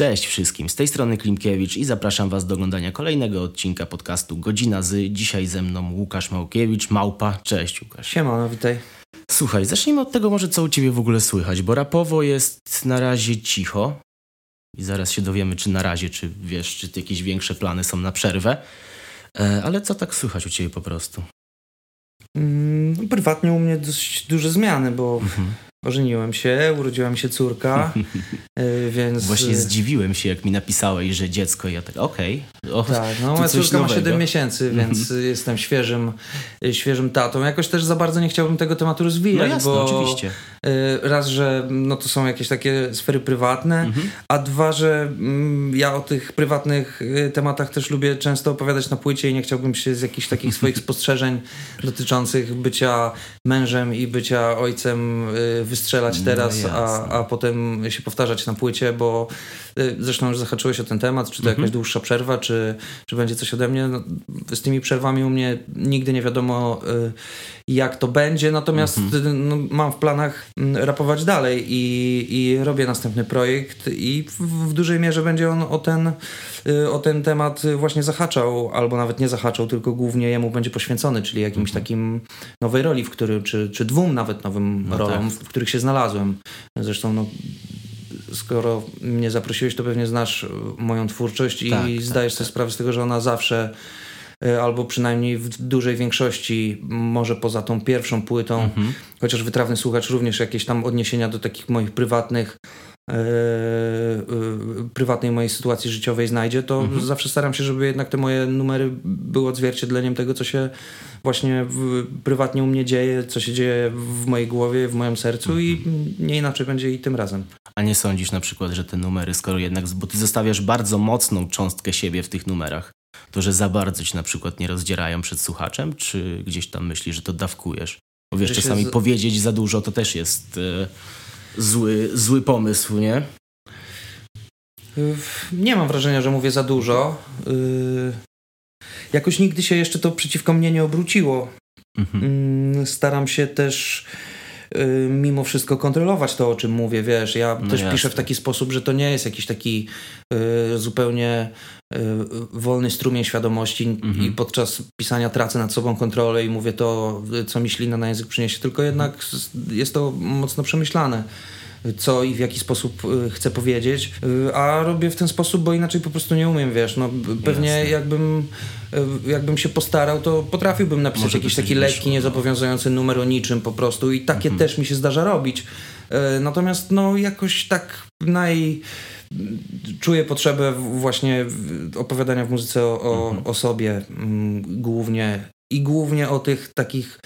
Cześć wszystkim, z tej strony Klimkiewicz i zapraszam Was do oglądania kolejnego odcinka podcastu Godzina z. Dzisiaj ze mną Łukasz Małkiewicz, Małpa. Cześć Łukasz. Siema, no witaj. Słuchaj, zacznijmy od tego może co u Ciebie w ogóle słychać, bo rapowo jest na razie cicho i zaraz się dowiemy czy na razie, czy wiesz, czy jakieś większe plany są na przerwę. E, ale co tak słychać u Ciebie po prostu? Mm, prywatnie u mnie dość duże zmiany, bo Mhm. Ożeniłem się, urodziła mi się córka, y, więc... Właśnie zdziwiłem się, jak mi napisałeś, że dziecko i ja tak, okej. o, Tak, no moja córka ma nowego. 7 miesięcy, więc y, jestem świeżym, y, świeżym tatą. Jakoś też za bardzo nie chciałbym tego tematu No rozwijać, jasne, bo oczywiście. Y, raz, że no to są jakieś takie sfery prywatne, Mhm. a dwa, że mm, ja o tych prywatnych y, tematach też lubię często opowiadać na płycie i nie chciałbym się z jakichś takich swoich spostrzeżeń dotyczących bycia mężem i bycia ojcem y, wystrzelać No teraz, a, jasne. a potem się powtarzać na płycie, bo zresztą już zahaczyłeś o ten temat, czy to Mhm. jakaś dłuższa przerwa, czy, czy będzie coś ode mnie. No, z tymi przerwami u mnie nigdy nie wiadomo jak to będzie, natomiast Mhm. no, mam w planach mm, rapować dalej i, i robię następny projekt i w, w dużej mierze będzie on o ten, y, o ten temat właśnie zahaczał, albo nawet nie zahaczał, tylko głównie jemu będzie poświęcony, czyli jakimś takim nowej roli, w którym, czy, czy dwóm nawet nowym No rolom, tak. w których się znalazłem. Zresztą no, skoro mnie zaprosiłeś, to pewnie znasz y, moją twórczość i Tak, tak, zdajesz tak. sobie sprawę z tego, że ona zawsze albo przynajmniej w dużej większości, może poza tą pierwszą płytą, Mhm. chociaż wytrawny słuchacz również jakieś tam odniesienia do takich moich prywatnych e, e, prywatnej mojej sytuacji życiowej znajdzie, to Mhm. zawsze staram się, żeby jednak te moje numery były odzwierciedleniem tego, co się właśnie w, prywatnie u mnie dzieje, co się dzieje w mojej głowie, w moim sercu i Mhm. nie inaczej będzie i tym razem. A nie sądzisz na przykład, że te numery, skoro jednak, bo ty zostawiasz bardzo mocną cząstkę siebie w tych numerach, to że za bardzo ci na przykład nie rozdzierają przed słuchaczem, czy gdzieś tam myślisz, że to dawkujesz? Bo wiesz, czasami z- powiedzieć za dużo to też jest e, zły, zły pomysł, nie? Nie mam wrażenia, że mówię za dużo. Y, Jakoś nigdy się jeszcze to przeciwko mnie nie obróciło. Mhm. Staram się też mimo wszystko kontrolować to, o czym mówię, wiesz, ja No też jasne. piszę w taki sposób, że to nie jest jakiś taki y, zupełnie y, wolny strumień świadomości Mhm. i podczas pisania tracę nad sobą kontrolę i mówię to, y, co mi ślina na język przyniesie, tylko jednak jest to mocno przemyślane co i w jaki sposób y, chcę powiedzieć, y, a robię w ten sposób, bo inaczej po prostu nie umiem, wiesz, no pewnie Jasne. jakbym, y, jakbym się postarał, to potrafiłbym napisać Może jakiś taki lekki, no. niezobowiązujący numer o niczym po prostu i takie też mi się zdarza robić. Natomiast no jakoś tak naj... Czuję potrzebę właśnie opowiadania w muzyce o, o, o sobie mm, głównie i głównie o tych takich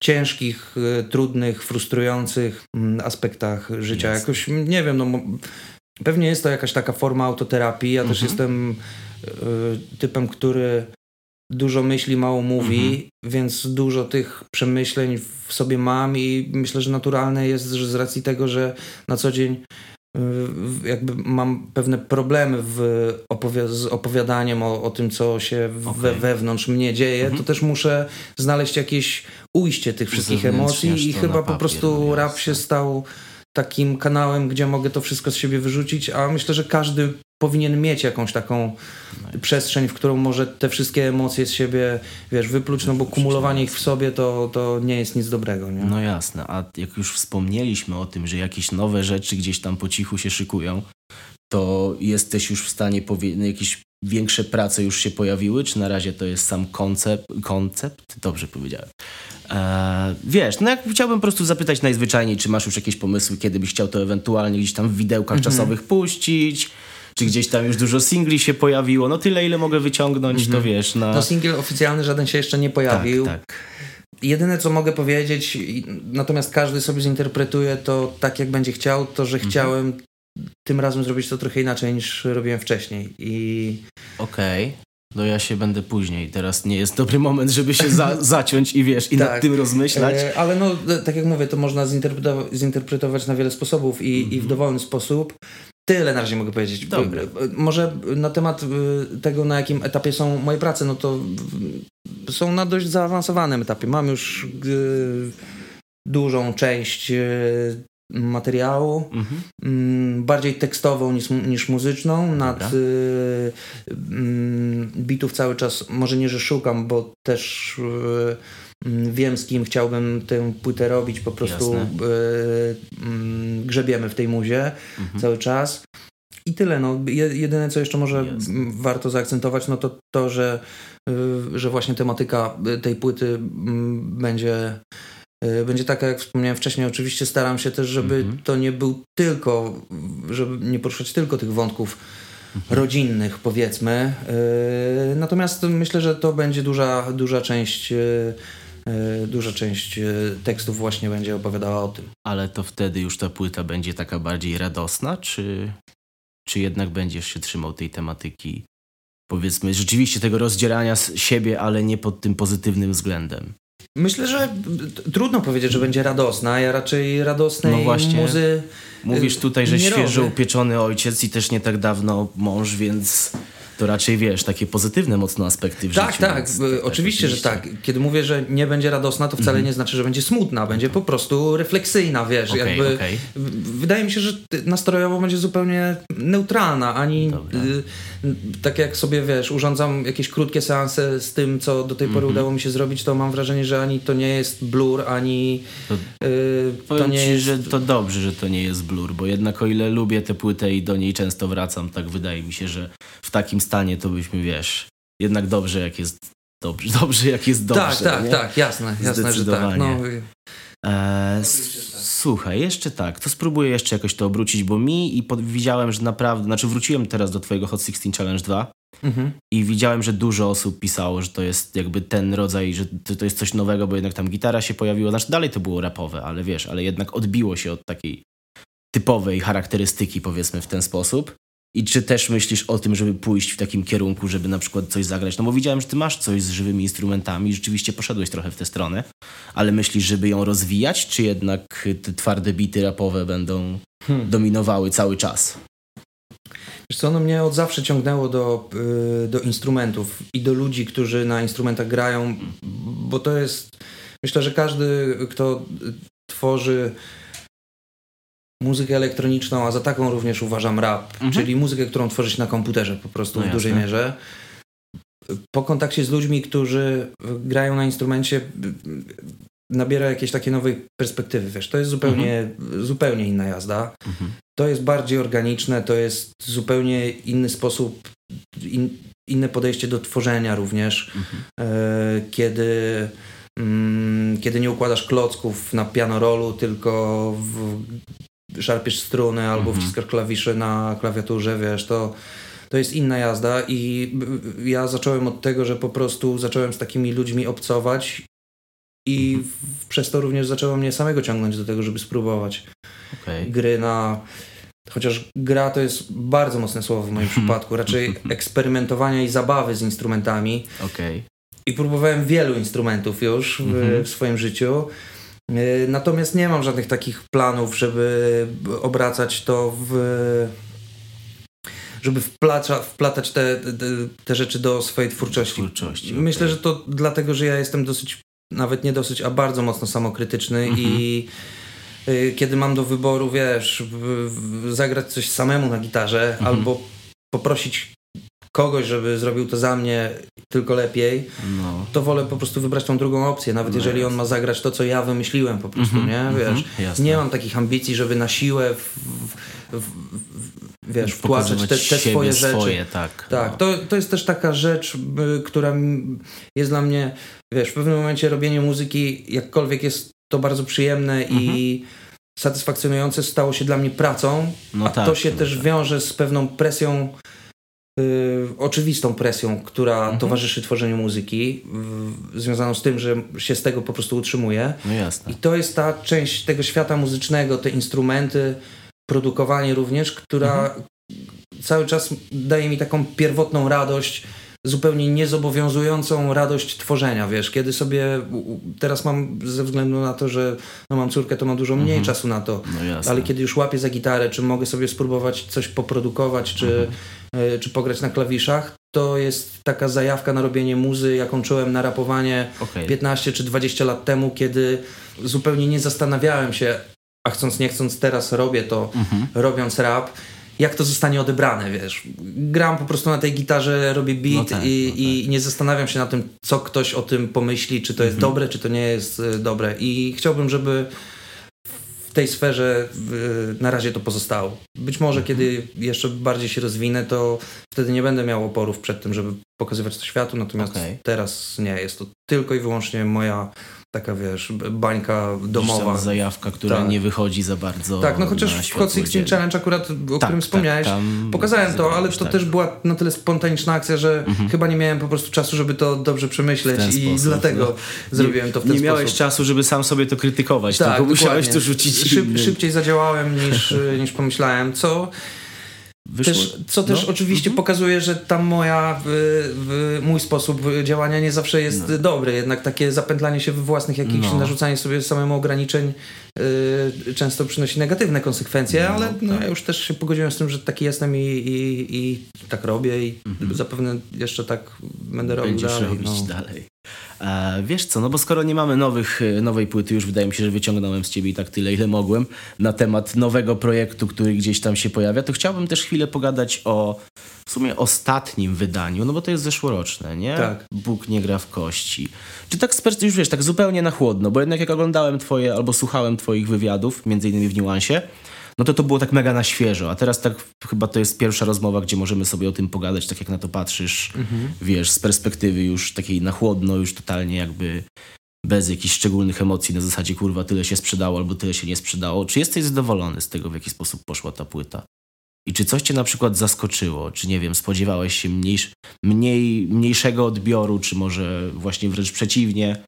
ciężkich, y, trudnych, frustrujących mm, aspektach życia. Jasne. Jakoś, nie wiem, no pewnie jest to jakaś taka forma autoterapii. Ja też Mhm. jestem y, typem, który dużo myśli, mało mówi, Mhm. więc dużo tych przemyśleń w sobie mam i myślę, że naturalne jest, że z racji tego, że na co dzień jakby mam pewne problemy w opowi- z opowiadaniem o, o tym, co się w- we, wewnątrz mnie dzieje, Mhm. to też muszę znaleźć jakieś ujście tych wszystkich emocji i chyba na po papier, prostu no rap się stał takim kanałem, gdzie mogę to wszystko z siebie wyrzucić, a myślę, że każdy powinien mieć jakąś taką przestrzeń, w którą może te wszystkie emocje z siebie, wiesz, wypluć, no bo kumulowanie ich w sobie to, to nie jest nic dobrego, nie? No jasne, a jak już wspomnieliśmy o tym, że jakieś nowe rzeczy gdzieś tam po cichu się szykują, to jesteś już w stanie powiedzieć, jakieś większe prace już się pojawiły, czy na razie to jest sam koncept? Koncept? Dobrze powiedziałem. Eee, wiesz, no jak chciałbym po prostu zapytać najzwyczajniej, czy masz już jakieś pomysły, kiedy byś chciał to ewentualnie gdzieś tam w widełkach Mhm. czasowych puścić, czy gdzieś tam już dużo singli się pojawiło, no tyle ile mogę wyciągnąć, to wiesz, na... No singiel oficjalny żaden się jeszcze nie pojawił. tak, tak. Jedyne, co mogę powiedzieć, natomiast każdy sobie zinterpretuje to tak, jak będzie chciał, to, że Mhm. chciałem tym razem zrobić to trochę inaczej niż robiłem wcześniej. I Okej. No ja się będę później. Teraz nie jest dobry moment, żeby się za, zaciąć i wiesz, i nad Tak. tym rozmyślać. E, ale no, tak jak mówię, to można zinterpretować, zinterpretować na wiele sposobów i, i w dowolny sposób. Tyle na razie mogę powiedzieć. Dobra. E, Może na temat e, tego, na jakim etapie są moje prace, no to są na dość zaawansowanym etapie. Mam już e, dużą część e, materiału, Mhm. mm, bardziej tekstową niż, niż muzyczną. Nad Dobra. y, mm, bitów cały czas, może nie, że szukam, bo też y, wiem z kim chciałbym tę płytę robić, po prostu y, mm, grzebiemy w tej muzie Mhm. cały czas. I tyle. No. Je, jedyne, co jeszcze może Jasne. warto zaakcentować, no to to, że, y, że właśnie tematyka y, tej płyty mm, będzie, będzie taka, jak wspomniałem wcześniej. Oczywiście staram się też, żeby Mhm. to nie był tylko, żeby nie poruszać tylko tych wątków Mhm. rodzinnych, powiedzmy. Natomiast myślę, że to będzie duża, duża część. Y, y, Duża część y, tekstów właśnie będzie opowiadała o tym. Ale to wtedy już ta płyta będzie taka bardziej radosna, czy, czy jednak będziesz się trzymał tej tematyki, powiedzmy, rzeczywiście tego rozdzierania z siebie, ale nie pod tym pozytywnym względem? Myślę, że trudno powiedzieć, że będzie radosna. Ja raczej radosnej No właśnie. muzy. Mówisz tutaj, że świeżo robię. upieczony ojciec i też nie tak dawno mąż, więc to raczej wiesz, takie pozytywne mocno aspekty w Tak, życiu. tak, więc y, oczywiście, że tak. Kiedy mówię, że nie będzie radosna, to wcale nie znaczy, że będzie smutna. Będzie po prostu refleksyjna, wiesz. Okej, jakby, w- Wydaje mi się, że nastrojowo będzie zupełnie neutralna, ani y, tak jak sobie, wiesz, urządzam jakieś krótkie seanse z tym, co do tej pory Mhm. udało mi się zrobić, to mam wrażenie, że ani to nie jest blur, ani To- y, to nie ci, jest... że to dobrze, że to nie jest blur, bo jednak o ile lubię tę płytę i do niej często wracam, tak wydaje mi się, że w takim stanie to byśmy, wiesz, jednak dobrze jak jest dobrze, dobrze jak jest dobrze. tak, tak, nie? tak, jasne, jasne, że tak. No, y, E, słuchaj, jeszcze tak, to spróbuję jeszcze jakoś to obrócić, bo mi i pod, widziałem, że naprawdę, znaczy wróciłem teraz do twojego Hot 16 Challenge 2 mhm. i widziałem, że dużo osób pisało, że to jest jakby ten rodzaj, że to, to jest coś nowego, bo jednak tam gitara się pojawiła, znaczy dalej to było rapowe, ale wiesz, ale jednak odbiło się od takiej typowej charakterystyki, powiedzmy w ten sposób. I czy też myślisz o tym, żeby pójść w takim kierunku, żeby na przykład coś zagrać? No bo widziałem, że ty masz coś z żywymi instrumentami, rzeczywiście poszedłeś trochę w tę stronę, ale myślisz, żeby ją rozwijać, czy jednak te twarde bity rapowe będą Hmm. dominowały cały czas? Wiesz co, no mnie od zawsze ciągnęło do, y, do instrumentów i do ludzi, którzy na instrumentach grają, bo to jest, myślę, że każdy, kto tworzy muzykę elektroniczną, a za taką również uważam rap, Mhm. czyli muzykę, którą tworzy się na komputerze po prostu No w dużej mierze. Po kontakcie z ludźmi, którzy grają na instrumencie, nabiera jakiejś takiej nowej perspektywy, wiesz, to jest zupełnie, zupełnie inna jazda. Mhm. To jest bardziej organiczne, to jest zupełnie inny sposób, in, inne podejście do tworzenia również, Mhm. e, kiedy, mm, kiedy nie układasz klocków na pianorolu, tylko w, szarpiesz struny albo Mhm. wciskasz klawisze na klawiaturze, wiesz, to, to jest inna jazda i ja zacząłem od tego, że po prostu zacząłem z takimi ludźmi obcować i Mhm. w, przez to również zaczęło mnie samego ciągnąć do tego, żeby spróbować Okej. gry na. Chociaż gra to jest bardzo mocne słowo w moim przypadku, raczej eksperymentowania i zabawy z instrumentami. Okej. I próbowałem wielu instrumentów już w, Mhm. w swoim życiu. Yy, Natomiast nie mam żadnych takich planów, żeby obracać to w. żeby wplacza, wplatać te, te, te rzeczy do swojej twórczości. Twórczości, Myślę, okej. że to dlatego, że ja jestem dosyć, nawet nie dosyć, a bardzo mocno samokrytyczny Mhm. i y, kiedy mam do wyboru, wiesz, w, w, zagrać coś samemu na gitarze Mhm. albo poprosić kogoś, żeby zrobił to za mnie tylko lepiej, No. to wolę po prostu wybrać tą drugą opcję, nawet No jeżeli on ma zagrać to, co ja wymyśliłem po prostu, Mhm, nie? mhm, Wiesz, jasne. nie mam takich ambicji, żeby na siłę w, w, w, wiesz, wtłaczać te, te swoje rzeczy. swoje, tak. Tak, no. to, to jest też taka rzecz, y, która jest dla mnie, wiesz, w pewnym momencie robienie muzyki, jakkolwiek jest to bardzo przyjemne i Mhm. satysfakcjonujące, stało się dla mnie pracą, No a tak, to się no też tak. wiąże z pewną presją, oczywistą presją, która Mhm. towarzyszy tworzeniu muzyki, y, związaną z tym, że się z tego po prostu utrzymuje. No jasne. I to jest ta część tego świata muzycznego, te instrumenty, produkowanie również, która Mhm. cały czas daje mi taką pierwotną radość, zupełnie niezobowiązującą radość tworzenia, wiesz, kiedy sobie, teraz mam ze względu na to, że no mam córkę, to mam dużo mniej Mhm. czasu na to, No ale kiedy już łapię za gitarę, czy mogę sobie spróbować coś poprodukować, czy, Mhm. Y, czy pograć na klawiszach, to jest taka zajawka na robienie muzy, jaką czułem na rapowanie Okej. 15 czy 20 lat temu, kiedy zupełnie nie zastanawiałem się, a chcąc nie chcąc teraz robię to, Mhm. robiąc rap, jak to zostanie odebrane, wiesz. Gram po prostu na tej gitarze, robię beat No tak, i, no tak. i nie zastanawiam się na tym, co ktoś o tym pomyśli, czy to jest Mhm. dobre, czy to nie jest y, dobre. I chciałbym, żeby w tej sferze na razie to pozostało. Być może kiedy jeszcze bardziej się rozwinę, to wtedy nie będę miał oporów przed tym, żeby pokazywać to światu, natomiast Okej. teraz nie, jest to tylko i wyłącznie moja taka, wiesz, bańka domowa. zajawka, która Tak. nie wychodzi za bardzo. Tak, no chociaż w Hot 16 dzienne. Challenge akurat, o Tak, którym wspomniałeś, tak, pokazałem to, ale to tak. też była na tyle spontaniczna akcja, że Mhm. chyba nie miałem po prostu czasu, żeby to dobrze przemyśleć i sposób, dlatego no. zrobiłem to w ten nie sposób. miałeś czasu, żeby sam sobie to krytykować, Tak, tylko musiałeś to rzucić Szyb. Szybciej zadziałałem niż, niż pomyślałem, co Wyszło, też, co też no. oczywiście pokazuje, że tam moja, w, w, mój sposób działania nie zawsze jest dobry. Jednak takie zapętlanie się we własnych jakichś, No. narzucanie sobie samemu ograniczeń y, często przynosi negatywne konsekwencje, No, ale no, tak. ja już też się pogodziłem z tym, że taki jestem i, i, i tak robię i zapewne jeszcze tak będę robił Będziesz dalej. robić no. dalej. E, wiesz co, no bo skoro nie mamy nowych, e, nowej płyty, już wydaje mi się, że wyciągnąłem z ciebie i tak tyle, ile mogłem na temat nowego projektu, który gdzieś tam się pojawia, to chciałbym też chwilę pogadać o w sumie ostatnim wydaniu, no bo to jest zeszłoroczne, nie? Tak. Bóg nie gra w kości. Czy tak już wiesz, tak zupełnie na chłodno, bo jednak jak oglądałem twoje, albo słuchałem twoich wywiadów, między innymi w Niuansie, no to to było tak mega na świeżo, a teraz tak chyba to jest pierwsza rozmowa, gdzie możemy sobie o tym pogadać, tak jak na to patrzysz, wiesz, z perspektywy już takiej na chłodno, już totalnie jakby bez jakichś szczególnych emocji, na zasadzie kurwa tyle się sprzedało albo tyle się nie sprzedało. Czy jesteś zadowolony z tego, w jaki sposób poszła ta płyta? I czy coś cię na przykład zaskoczyło? Czy nie wiem, spodziewałeś się mniejsz, mniej, mniejszego odbioru, czy może właśnie wręcz przeciwnie?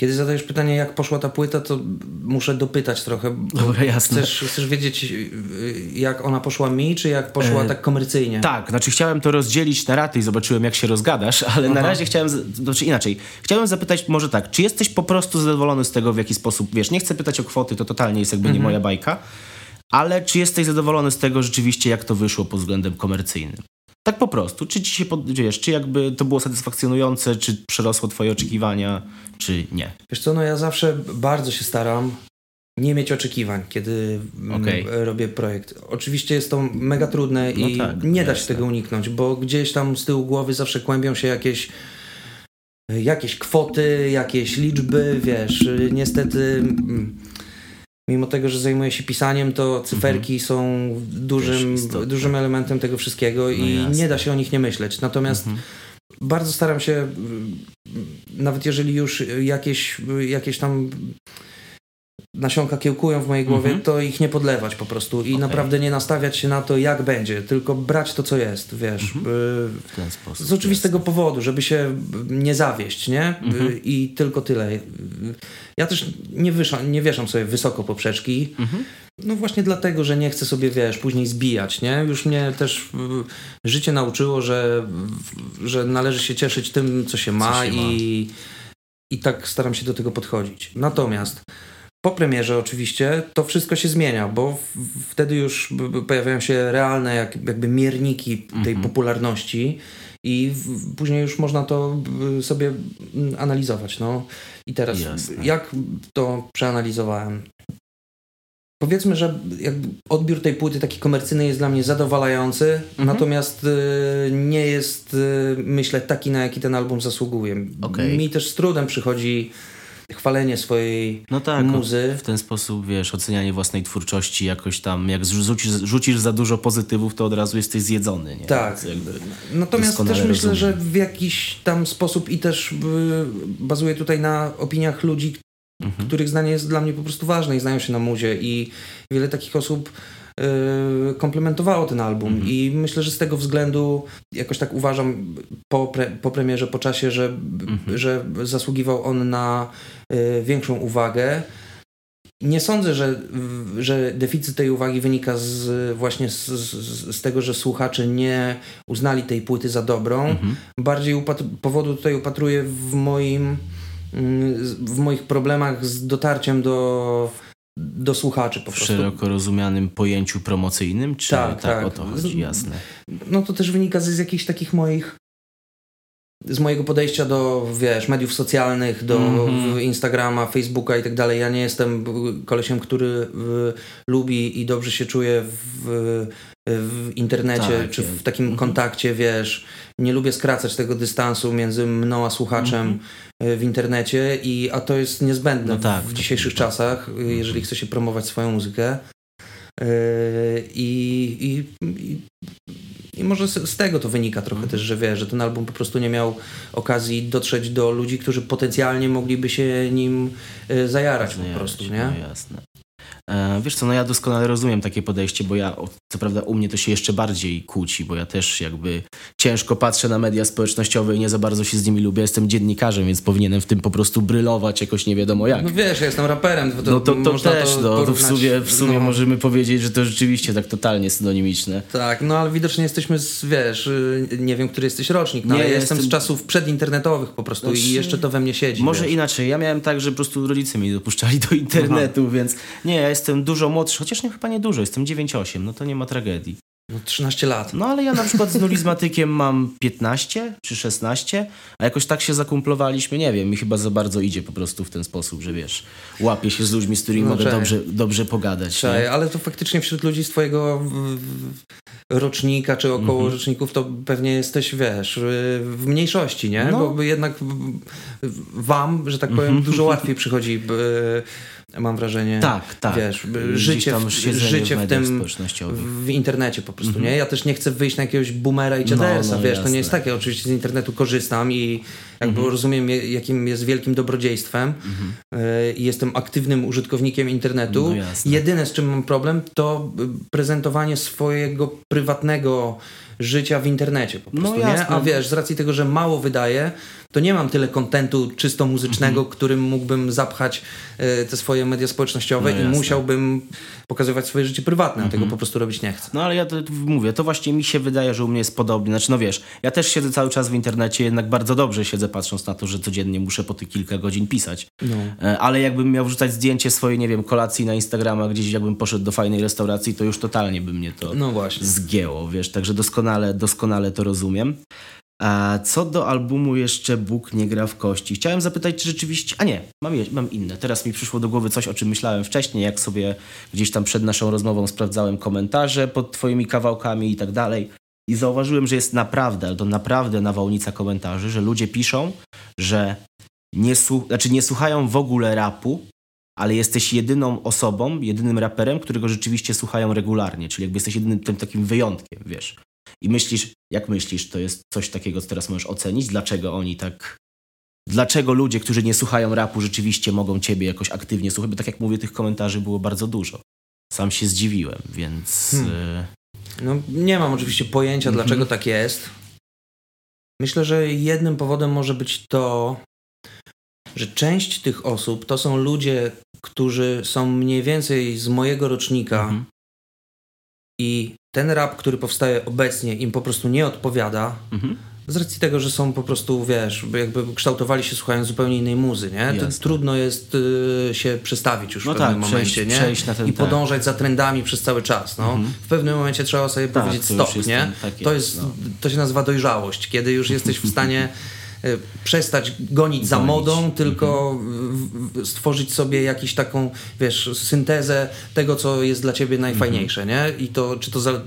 Kiedy zadajesz pytanie, jak poszła ta płyta, to muszę dopytać trochę. Dobra, jasne. Chcesz, chcesz wiedzieć, y, jak ona poszła mi, czy jak poszła E, tak komercyjnie? Tak, znaczy chciałem to rozdzielić na raty i zobaczyłem, jak się rozgadasz, ale na Aha. razie chciałem, znaczy inaczej, chciałem zapytać może tak, czy jesteś po prostu zadowolony z tego, w jaki sposób, wiesz, nie chcę pytać o kwoty, to totalnie jest jakby Mhm. nie moja bajka, ale czy jesteś zadowolony z tego rzeczywiście, jak to wyszło pod względem komercyjnym? Tak po prostu, czy ci się, pod, wiesz, czy jakby to było satysfakcjonujące, czy przerosło twoje oczekiwania, czy nie? Wiesz co, no ja zawsze bardzo się staram nie mieć oczekiwań, kiedy mm, Okej. robię projekt. Oczywiście jest to mega trudne No i tak, nie da się tego uniknąć, bo gdzieś tam z tyłu głowy zawsze kłębią się jakieś jakieś kwoty, jakieś liczby, wiesz, niestety mm, mimo tego, że zajmuję się pisaniem, to cyferki są dużym, Mhm. Też istotne. dużym elementem tego wszystkiego No i jasne. nie da się o nich nie myśleć. Natomiast Mhm. bardzo staram się, mm, nawet jeżeli już jakieś, jakieś tam nasionka kiełkują w mojej głowie, Mhm. to ich nie podlewać po prostu i Okej. naprawdę nie nastawiać się na to, jak będzie, tylko brać to, co jest, wiesz. Mhm. y, W ten sposób. Z oczywistego powodu, żeby się nie zawieść, nie? Mhm. Y, I tylko tyle. Y, Ja też nie, wyszam, nie wieszam sobie wysoko poprzeczki, Mhm. no właśnie dlatego, że nie chcę sobie, wiesz, później zbijać, nie? Już mnie też y, życie nauczyło, że, że należy się cieszyć tym, co się ma, się ma. i, i tak staram się do tego podchodzić. Natomiast po premierze oczywiście to wszystko się zmienia, bo wtedy już pojawiają się realne jak, jakby mierniki tej Mhm. popularności i później już można to sobie analizować. No. I teraz Jasne. jak to przeanalizowałem? Powiedzmy, że odbiór tej płyty taki komercyjny jest dla mnie zadowalający, Mhm. natomiast y, nie jest, y, myślę, taki, na jaki ten album zasługuje. Okej. Mi też z trudem przychodzi chwalenie swojej No tak, muzy. w ten sposób, wiesz, ocenianie własnej twórczości jakoś tam, jak zrzucisz, rzucisz za dużo pozytywów, to od razu jesteś zjedzony, nie? Tak. Natomiast też myślę, rozumiem. że w jakiś tam sposób i też y, bazuję tutaj na opiniach ludzi, Mhm. których zdanie jest dla mnie po prostu ważne i znają się na muzie i wiele takich osób y, komplementowało ten album Mhm. i myślę, że z tego względu jakoś tak uważam po, pre, po premierze, po czasie, że, Mhm. że zasługiwał on na większą uwagę. Nie sądzę, że, że deficyt tej uwagi wynika z, właśnie z, z, z tego, że słuchacze nie uznali tej płyty za dobrą. Mhm. Bardziej upatr- powodu tutaj upatruję w moim w moich problemach z dotarciem do, do słuchaczy po W prostu. szeroko rozumianym pojęciu promocyjnym, czy Tak, tak, tak. o to chodzi, jasne. No to też wynika z, z jakichś takich moich z mojego podejścia do, wiesz, mediów socjalnych, do Mhm. Instagrama, Facebooka i tak dalej. Ja nie jestem kolesiem, który y, lubi i dobrze się czuje w, w internecie, Tak, czy w takim mhm. kontakcie, wiesz. Nie lubię skracać tego dystansu między mną a słuchaczem y, w internecie, i, a to jest niezbędne Mhm. No tak, w tak, dzisiejszych tak. czasach, y, jeżeli chce się promować swoją muzykę. Yy, I, i, i, może z, z tego to wynika trochę Mhm. też, że wiesz, że ten album po prostu nie miał okazji dotrzeć do ludzi, którzy potencjalnie mogliby się nim y, zajarać po prostu, nie? jasne. E, wiesz co, no ja doskonale rozumiem takie podejście, bo ja, co prawda u mnie to się jeszcze bardziej kłóci, bo ja też jakby ciężko patrzę na media społecznościowe i nie za bardzo się z nimi lubię. Jestem dziennikarzem, więc powinienem w tym po prostu brylować jakoś nie wiadomo jak. No wiesz, ja jestem raperem, to, no to, to też, no, to w sumie, w sumie no. możemy powiedzieć, że to rzeczywiście tak totalnie synonimiczne. Tak, no ale widocznie jesteśmy z, wiesz, y, nie wiem, który jesteś rocznik, no Nie, ale ja jestem z czasów przedinternetowych po prostu Znaczy, i jeszcze to we mnie siedzi. Może wiesz. inaczej, ja miałem tak, że po prostu rodzice mnie dopuszczali do internetu, więc nie, ja jestem dużo młodszy, chociaż nie, chyba nie dużo, jestem 9-8, no to nie ma tragedii. No, 13 lat. No ale ja na przykład z nulizmatykiem mam 15 czy 16, a jakoś tak się zakumplowaliśmy, nie wiem, mi chyba za bardzo idzie po prostu w ten sposób, że wiesz, łapię się z ludźmi, z którymi No, mogę dobrze, dobrze pogadać. Nie? ale to faktycznie wśród ludzi z twojego rocznika, czy około Mhm. roczników, to pewnie jesteś, wiesz, y, w mniejszości, nie? No. Bo jednak wam, że tak powiem, Mhm. dużo łatwiej przychodzi, y, mam wrażenie, Tak, tak. wiesz, życie, w, życie w w, tym, w internecie po prostu, Mhm. nie? Ja też nie chcę wyjść na jakiegoś boomera i dziadersa, No, no, wiesz, to jasne. nie jest takie, oczywiście z internetu korzystam i jakby Mhm. rozumiem, jakim jest wielkim dobrodziejstwem y, i jestem aktywnym użytkownikiem internetu. No. Jedyne, z czym mam problem, to y, prezentowanie swojego prywatnego życia w internecie po No prostu, nie? jasne. A wiesz, z racji tego, że mało wydaję, to nie mam tyle kontentu czysto muzycznego, Mhm. którym mógłbym zapchać y, te swoje media społecznościowe No i musiałbym pokazywać swoje życie prywatne, a tego Mhm. po prostu robić nie chcę. No ale ja to mówię, to właśnie mi się wydaje, że u mnie jest podobnie. Znaczy, no wiesz, ja też siedzę cały czas w internecie, jednak bardzo dobrze siedzę, patrząc na to, że codziennie muszę po tych kilka godzin pisać. No. E, Ale jakbym miał wrzucać zdjęcie swojej, nie wiem, kolacji na Instagrama, gdzieś jakbym poszedł do fajnej restauracji, to już totalnie by mnie to No właśnie. zgięło, wiesz, także doskonale, doskonale to rozumiem. A co do albumu jeszcze Bóg nie gra w kości. Chciałem zapytać, czy rzeczywiście... A nie, mam, mam inne. Teraz mi przyszło do głowy coś, o czym myślałem wcześniej, jak sobie gdzieś tam przed naszą rozmową sprawdzałem komentarze pod twoimi kawałkami i tak dalej. I zauważyłem, że jest naprawdę, ale to naprawdę nawałnica komentarzy, że ludzie piszą, że nie, znaczy nie słuchają w ogóle rapu, ale jesteś jedyną osobą, jedynym raperem, którego rzeczywiście słuchają regularnie, czyli jakby jesteś jedynym tym takim wyjątkiem, wiesz. I myślisz, jak myślisz, to jest coś takiego, co teraz możesz ocenić? Dlaczego oni tak... Dlaczego ludzie, którzy nie słuchają rapu, rzeczywiście mogą ciebie jakoś aktywnie słuchać? Bo tak jak mówię, tych komentarzy było bardzo dużo. Sam się zdziwiłem, więc... Hmm. y, No, nie mam oczywiście pojęcia, Mhm. dlaczego tak jest. Myślę, że jednym powodem może być to, że część tych osób to są ludzie, którzy są mniej więcej z mojego rocznika mhm. i ten rap, który powstaje obecnie, im po prostu nie odpowiada. Mhm. Z racji tego, że są po prostu, wiesz, jakby kształtowali się słuchając zupełnie innej muzy, nie? Trudno jest y, się przestawić już No w pewnym tak, momencie, przejść- nie? przejść ten I tak. podążać za trendami przez cały czas, no. Mhm. W pewnym momencie trzeba sobie Tak, powiedzieć stop, nie? ten- tak to, jest, no. to się nazywa dojrzałość, kiedy już jesteś w stanie przestać gonić za modą, tylko Mhm. w- stworzyć sobie jakąś taką, wiesz, syntezę tego, co jest dla ciebie najfajniejsze, Mhm. nie? I to, czy to, za,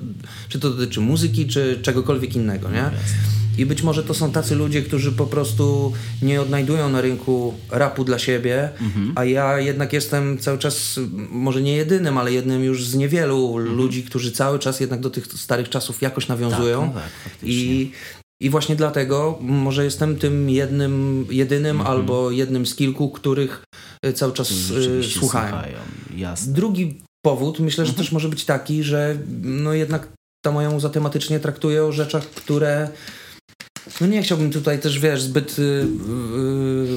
czy to dotyczy muzyki, czy czegokolwiek innego, nie? I być może to są tacy ludzie, którzy po prostu nie odnajdują na rynku rapu dla siebie, Mhm. a ja jednak jestem cały czas, może nie jedynym, ale jednym już z niewielu Mhm. ludzi, którzy cały czas jednak do tych starych czasów jakoś nawiązują. Tak, no tak. I, I właśnie dlatego może jestem tym jednym, jedynym Mhm. albo jednym z kilku, których y, cały czas Rzeczywiście słuchałem. słuchają. Jasne. Drugi powód myślę, że Mhm. też może być taki, że no jednak ta moja muza tematycznie traktuje o rzeczach, które no nie chciałbym tutaj też, wiesz, zbyt y,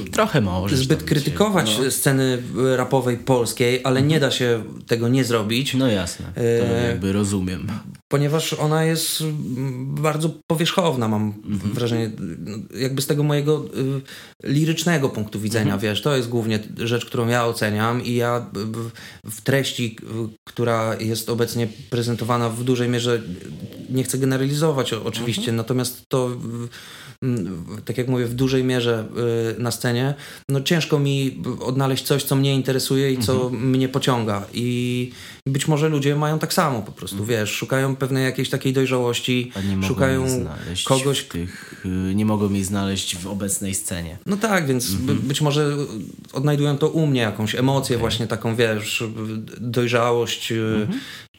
y, Trochę możesz. zbyt krytykować dzisiaj, sceny rapowej polskiej, ale nie da się tego nie zrobić. No, no jasne, to E, jakby rozumiem. Ponieważ ona jest mm, bardzo powierzchowna, mam Mhm. wrażenie, no, jakby z tego mojego y, lirycznego punktu widzenia, Mhm. wiesz, to jest głównie rzecz, którą ja oceniam i ja y, w- treści, y, która jest obecnie prezentowana w dużej mierze, nie chcę generalizować oczywiście, Mhm. natomiast to mm, tak jak mówię, w dużej mierze y, na scenie, no ciężko mi odnaleźć coś, co mnie interesuje i co Mhm. mnie pociąga i być może ludzie mają tak samo po prostu, wiesz, szukają pewnej jakiejś takiej dojrzałości, szukają kogoś, tych, y, nie mogą jej znaleźć w obecnej scenie. no tak, więc by, być może odnajdują to u mnie, jakąś emocję właśnie taką, wiesz, dojrzałość, y,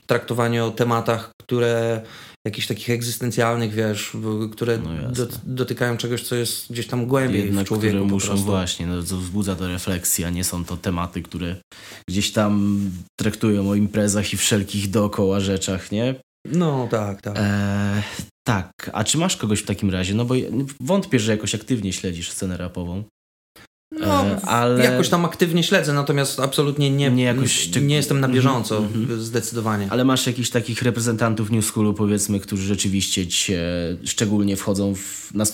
traktowanie o tematach, które jakichś takich egzystencjalnych, wiesz, które No dot, dotykają czegoś, co jest gdzieś tam głębiej Jednak, w człowieku które muszą właśnie, no, to wzbudza to refleksję, a nie są to tematy, które gdzieś tam traktują o imprezach i wszelkich dookoła rzeczach, nie? No tak, tak. Eee, tak, a czy masz kogoś w takim razie? No bo ja- wątpię, że jakoś aktywnie śledzisz scenę rapową. No, E, ale- jakoś tam aktywnie śledzę, natomiast absolutnie nie, Nie nie, jakoś szczyt- nie jestem na Mhm, bieżąco, mhm. zdecydowanie. Ale masz jakichś takich reprezentantów New Schoolu, powiedzmy, którzy rzeczywiście cię szczególnie wchodzą w, na,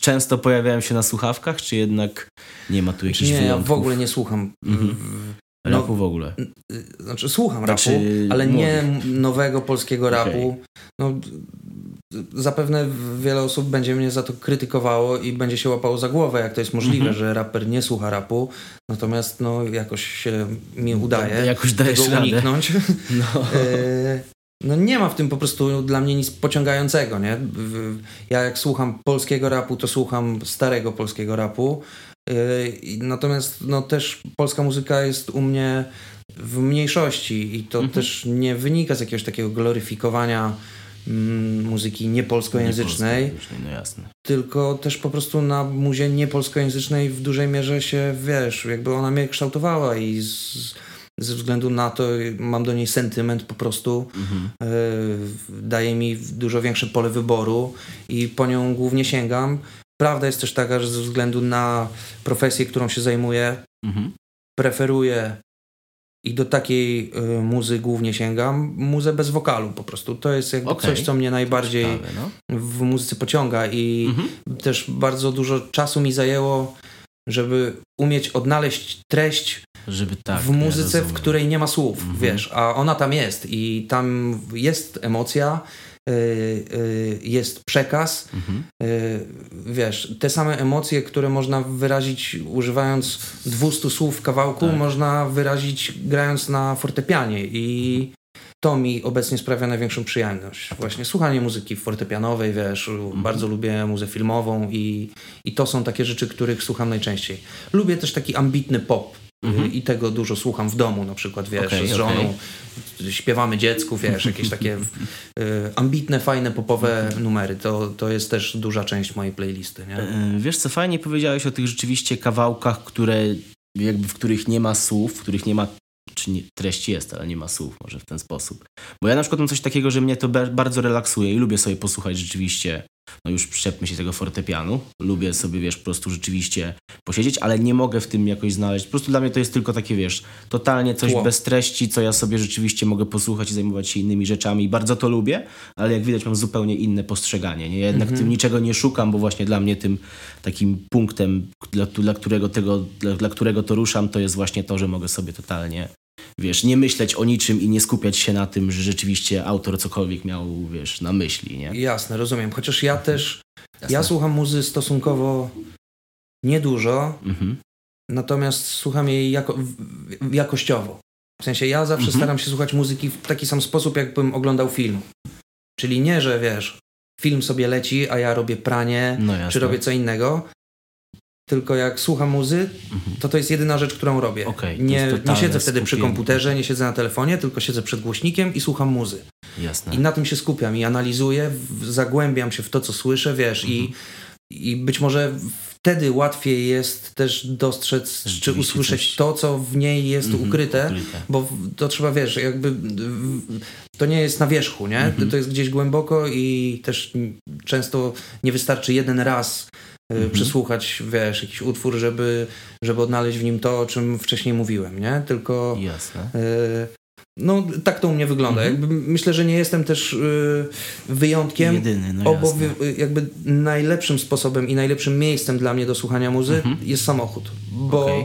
często pojawiają się na słuchawkach, czy jednak nie ma tu jakichś nie, ja wyjątków? w ogóle nie słucham. Mhm. w- Rapu w ogóle. y, Znaczy słucham Znaczy, rapu, ale nie nowego polskiego rapu. No, zapewne wiele osób będzie mnie za to krytykowało i będzie się łapało za głowę, jak to jest możliwe, Mhm. że raper nie słucha rapu. Natomiast no, jakoś się mi udaje Jakoś dajesz tego radę. uniknąć. No. E, No nie ma w tym po prostu dla mnie nic pociągającego, nie? Ja jak słucham polskiego rapu, to słucham starego polskiego rapu. I- Natomiast no też polska muzyka jest u mnie w mniejszości i to Mhm. też nie wynika z jakiegoś takiego gloryfikowania mm, muzyki niepolskojęzycznej, Niepolskojęzycznej, No jasne. tylko też po prostu na muzie niepolskojęzycznej w dużej mierze się, wiesz, jakby ona mnie kształtowała i z, ze względu na to mam do niej sentyment po prostu. Mhm. Yy, daje mi dużo większe pole wyboru i po nią głównie sięgam. Prawda jest też taka, że ze względu na profesję, którą się zajmuję, Mhm. preferuję i do takiej y, muzy głównie sięgam. Muzę bez wokalu po prostu. To jest jakby Okej. coś, co mnie najbardziej Ciekawe, no. w muzyce pociąga i Mhm. też bardzo dużo czasu mi zajęło, żeby umieć odnaleźć treść Żeby tak. w muzyce, ja w której nie ma słów, Mhm. wiesz, a ona tam jest i tam jest emocja, jest przekaz, Mhm. y, wiesz, te same emocje, które można wyrazić używając 200 słów w kawałku, Tak. można wyrazić grając na fortepianie i to mi obecnie sprawia największą przyjemność. Właśnie słuchanie muzyki fortepianowej, wiesz, Mhm. bardzo lubię muzę filmową i, i to są takie rzeczy, których słucham najczęściej. Lubię też taki ambitny pop. Mhm. y, I tego dużo słucham w domu, na przykład, wiesz, Okej, z żoną, śpiewamy dziecku, wiesz, jakieś takie y, ambitne, fajne, popowe numery. To, to jest też duża część mojej playlisty, nie? E, Wiesz co, fajnie powiedziałeś o tych rzeczywiście kawałkach, które jakby w których nie ma słów, w których nie ma, czy nie, treść jest, ale nie ma słów, może w ten sposób. Bo ja na przykład mam coś takiego, że mnie to ba- bardzo relaksuje i lubię sobie posłuchać rzeczywiście, no już przyczepmy się tego fortepianu, lubię sobie, wiesz, po prostu rzeczywiście posiedzieć, ale nie mogę w tym jakoś znaleźć, po prostu dla mnie to jest tylko takie, wiesz, totalnie coś Tło. bez treści, co ja sobie rzeczywiście mogę posłuchać i zajmować się innymi rzeczami bardzo to lubię, ale jak widać mam zupełnie inne postrzeganie, nie? Ja jednak tym niczego nie szukam, bo właśnie dla mnie tym takim punktem, dla, dla, którego, tego, dla, dla którego to ruszam, to jest właśnie to, że mogę sobie totalnie, wiesz, nie myśleć o niczym i nie skupiać się na tym, że rzeczywiście autor cokolwiek miał, wiesz, na myśli, nie? Jasne, rozumiem. Chociaż ja też, Jasne. ja słucham muzy stosunkowo niedużo, Mhm. natomiast słucham jej jako, jakościowo. W sensie ja zawsze Mhm. staram się słuchać muzyki w taki sam sposób, jakbym oglądał film. Czyli nie, że wiesz, film sobie leci, a ja robię pranie, No czy robię co innego. Tylko jak słucham muzy, to to jest jedyna rzecz, którą robię. To nie, nie siedzę wtedy przy komputerze, nie siedzę na telefonie, tylko siedzę przed głośnikiem i słucham muzy. Jasne. I na tym się skupiam i analizuję, zagłębiam się w to, co słyszę, wiesz, i, Mhm. i być może wtedy łatwiej jest też dostrzec czy usłyszeć coś- to, co w niej jest Mhm, ukryte, ukryte. bo to trzeba, wiesz, jakby to nie jest na wierzchu, nie? Mhm. To jest gdzieś głęboko i też często nie wystarczy jeden raz Mhm. przesłuchać, wiesz, jakiś utwór, żeby, żeby odnaleźć w nim to, o czym wcześniej mówiłem, nie? Tylko Jasne. y, no tak to u mnie wygląda. Mhm. Jakby myślę, że nie jestem też y, wyjątkiem. Jedyny, no jasne. y, jakby najlepszym sposobem i najlepszym miejscem dla mnie do słuchania muzy jest samochód, bo Mhm.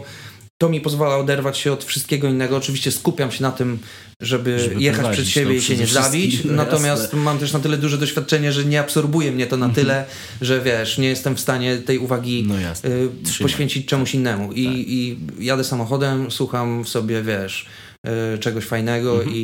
To mi pozwala oderwać się od wszystkiego innego. Oczywiście skupiam się na tym, żeby, Żeby jechać przed siebie i się nie zabić. no Natomiast jasne. Mhm. mam też na tyle duże doświadczenie, że nie absorbuje mnie to na tyle, że wiesz, nie jestem w stanie tej uwagi No y, poświęcić czemuś innemu. I, Tak. I jadę samochodem, słucham sobie, wiesz, y, czegoś fajnego Mhm. i,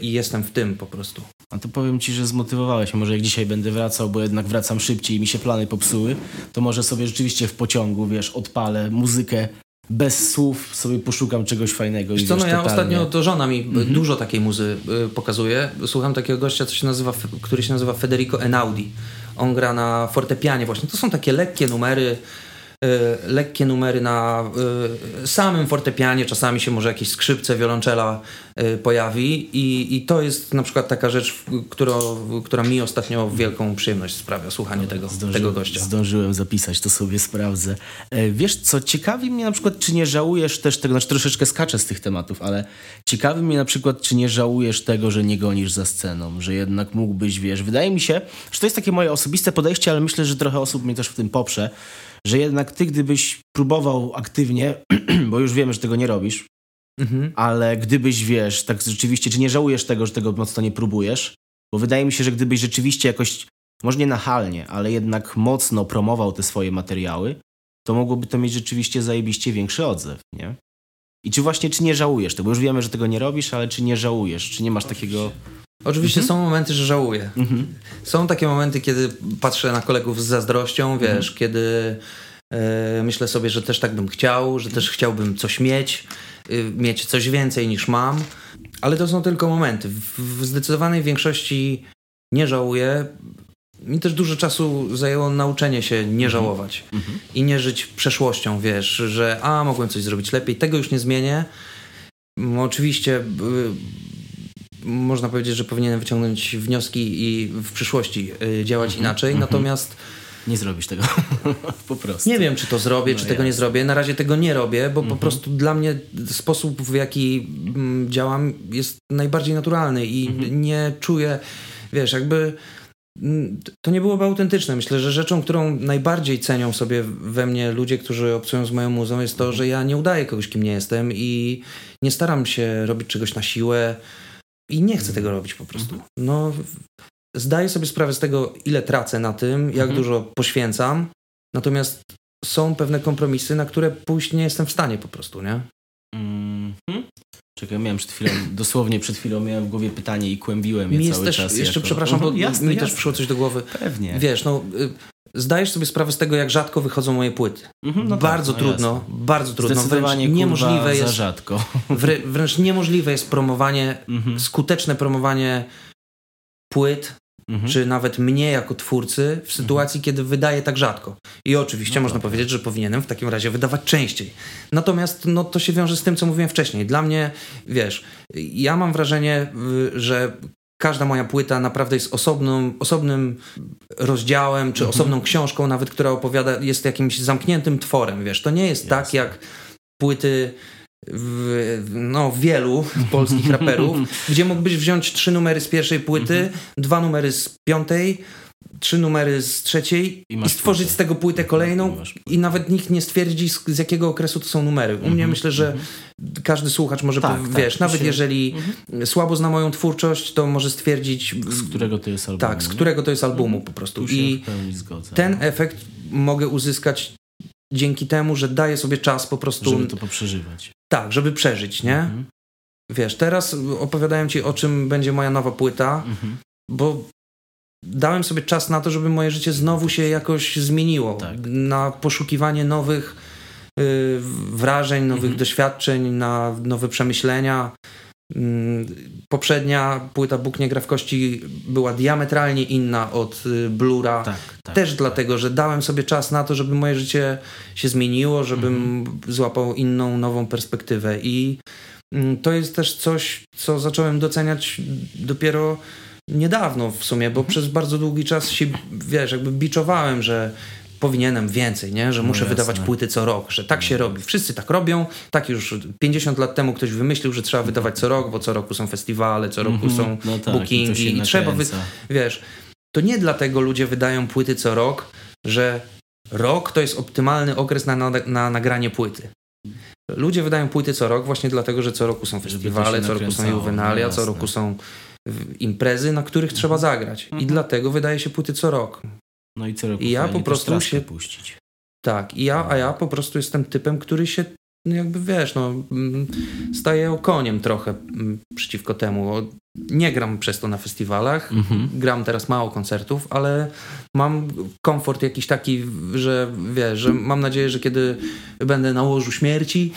i, i jestem w tym po prostu. A to powiem ci, że zmotywowałeś. Może jak dzisiaj będę wracał, bo jednak wracam szybciej i mi się plany popsuły, to może sobie rzeczywiście w pociągu, wiesz, odpalę muzykę bez słów, sobie poszukam czegoś fajnego i Wiesz co, wiesz, no ja totalnie... ostatnio, to żona mi Mhm. dużo takiej muzy y, pokazuje. Słucham takiego gościa, co się nazywa, który się nazywa Federico Enaudi. On gra na fortepianie właśnie. To są takie lekkie numery, lekkie numery na y, samym fortepianie. Czasami się może jakieś skrzypce, wiolonczela y, pojawi i, i to jest na przykład taka rzecz, którą, która mi ostatnio wielką przyjemność sprawia, słuchanie tego, tego gościa. Zdążyłem zapisać, to sobie sprawdzę. E, Wiesz co, ciekawi mnie na przykład, czy nie żałujesz też tego, znaczy troszeczkę skaczę z tych tematów, ale ciekawi mnie na przykład, czy nie żałujesz tego, że nie gonisz za sceną, że jednak mógłbyś, wiesz, wydaje mi się, że to jest takie moje osobiste podejście, ale myślę, że trochę osób mnie też w tym poprze, że jednak ty, gdybyś próbował aktywnie, bo już wiemy, że tego nie robisz, Mhm. ale gdybyś, wiesz, tak rzeczywiście, czy nie żałujesz tego, że tego mocno nie próbujesz? Bo wydaje mi się, że gdybyś rzeczywiście jakoś, może nie nachalnie, ale jednak mocno promował te swoje materiały, to mogłoby to mieć rzeczywiście zajebiście większy odzew, nie? I czy właśnie, czy nie żałujesz tego? Bo już wiemy, że tego nie robisz, ale czy nie żałujesz? Czy nie masz takiego... Oczywiście są momenty, że żałuję. Mhm. Są takie momenty, kiedy patrzę na kolegów z zazdrością, wiesz, kiedy e, myślę sobie, że też tak bym chciał, że też chciałbym coś mieć, y, mieć coś więcej niż mam, ale to są tylko momenty. W, w zdecydowanej większości nie żałuję. Mi też dużo czasu zajęło nauczenie się nie żałować Mhm. i nie żyć przeszłością, wiesz, że a, mogłem coś zrobić lepiej, tego już nie zmienię. Mm, Oczywiście y, można powiedzieć, że powinienem wyciągnąć wnioski i w przyszłości y, działać inaczej, mhm. natomiast Nie zrobisz tego. po prostu. nie wiem, czy to zrobię, No czy tego nie zrobię. Na razie tego nie robię, bo Mhm. po prostu dla mnie sposób, w jaki mm, działam, jest najbardziej naturalny i Mhm. nie czuję, wiesz, jakby mm, to nie byłoby autentyczne. Myślę, że rzeczą, którą najbardziej cenią sobie we mnie ludzie, którzy obcują z moją muzą, jest to, że ja nie udaję kogoś, kim nie jestem i nie staram się robić czegoś na siłę i nie chcę tego robić po prostu. No, zdaję sobie sprawę z tego, ile tracę na tym, jak Mhm. dużo poświęcam, natomiast są pewne kompromisy, na które pójść nie jestem w stanie po prostu, nie? Mhm. Czekaj, miałem przed chwilą, dosłownie przed chwilą miałem w głowie pytanie i kłębiłem je Mi cały też, czas. jeszcze jako- przepraszam, bo Mhm, jasne, mi jasne. też przyszło coś do głowy. Pewnie. Wiesz, no, y, zdajesz sobie sprawę z tego, jak rzadko wychodzą moje płyty. Mhm, no tak, bardzo no trudno, jasne. bardzo trudno. Wręcz niemożliwe jest, rzadko. wrę, wręcz niemożliwe jest promowanie, Mhm. skuteczne promowanie płyt, Mhm. czy nawet mnie jako twórcy w sytuacji, kiedy wydaję tak rzadko. I oczywiście No można dobra. powiedzieć, że powinienem w takim razie wydawać częściej. Natomiast no, to się wiąże z tym, co mówiłem wcześniej. Dla mnie, wiesz, ja mam wrażenie, że każda moja płyta naprawdę jest osobną, osobnym rozdziałem, czy Mhm. osobną książką nawet, która opowiada, jest jakimś zamkniętym tworem, wiesz. To nie jest tak, Jasne. jak płyty w, no, wielu polskich raperów, gdzie mógłbyś wziąć trzy numery z pierwszej płyty, Mhm. dwa numery z piątej, trzy numery z trzeciej I i, stworzyć płytę. z tego płytę kolejną I nawet nikt nie stwierdzi z, z jakiego okresu to są numery. U mnie Mhm, myślę, że każdy słuchacz może, Tak, pow- tak, wiesz, nawet się- Mhm. jeżeli słabo zna moją twórczość, to może stwierdzić Z którego to jest album? tak, z którego to jest albumu po prostu. I zgodzę. ten efekt mogę uzyskać dzięki temu, że daję sobie czas po prostu Żeby to poprzeżywać. tak, żeby przeżyć, nie? Mhm. Wiesz, teraz opowiadałem ci o czym będzie moja nowa płyta, Mhm. bo dałem sobie czas na to, żeby moje życie znowu się jakoś zmieniło. Tak. Na poszukiwanie nowych y, wrażeń, nowych Mhm. doświadczeń, na nowe przemyślenia. Mm, Poprzednia płyta Bóg nie gra w kości była diametralnie inna od y, Blura. Tak, tak. Też dlatego, że dałem sobie czas na to, żeby moje życie się zmieniło, żebym Mhm. złapał inną, nową perspektywę. I mm, to jest też coś, co zacząłem doceniać dopiero niedawno w sumie, bo Mhm. przez bardzo długi czas się, wiesz, jakby biczowałem, że powinienem więcej, nie? że muszę jasne. wydawać płyty co rok, że tak się robi. Wszyscy tak robią, tak już 50 lat temu ktoś wymyślił, że trzeba wydawać co rok, bo co roku są festiwale, co roku Mhm. są No tak, i bookingi się i, trzeba, wy... wiesz, to nie dlatego ludzie wydają płyty co rok, że rok to jest optymalny okres na, na, na nagranie płyty. Ludzie wydają płyty co rok właśnie dlatego, że co roku są festiwale, co roku są juwenalia, no co roku są imprezy, na których trzeba zagrać. I Mhm. dlatego wydaje się płyty co rok. No i co roku I ja po prostu się- puścić. Tak, i ja, a ja po prostu jestem typem, który się jakby wiesz, no mm, staje okoniem trochę mm, przeciwko temu. Nie gram przez to na festiwalach, Mhm. gram teraz mało koncertów, ale mam komfort jakiś taki, że wiesz, że mam nadzieję, że kiedy będę na łożu śmierci,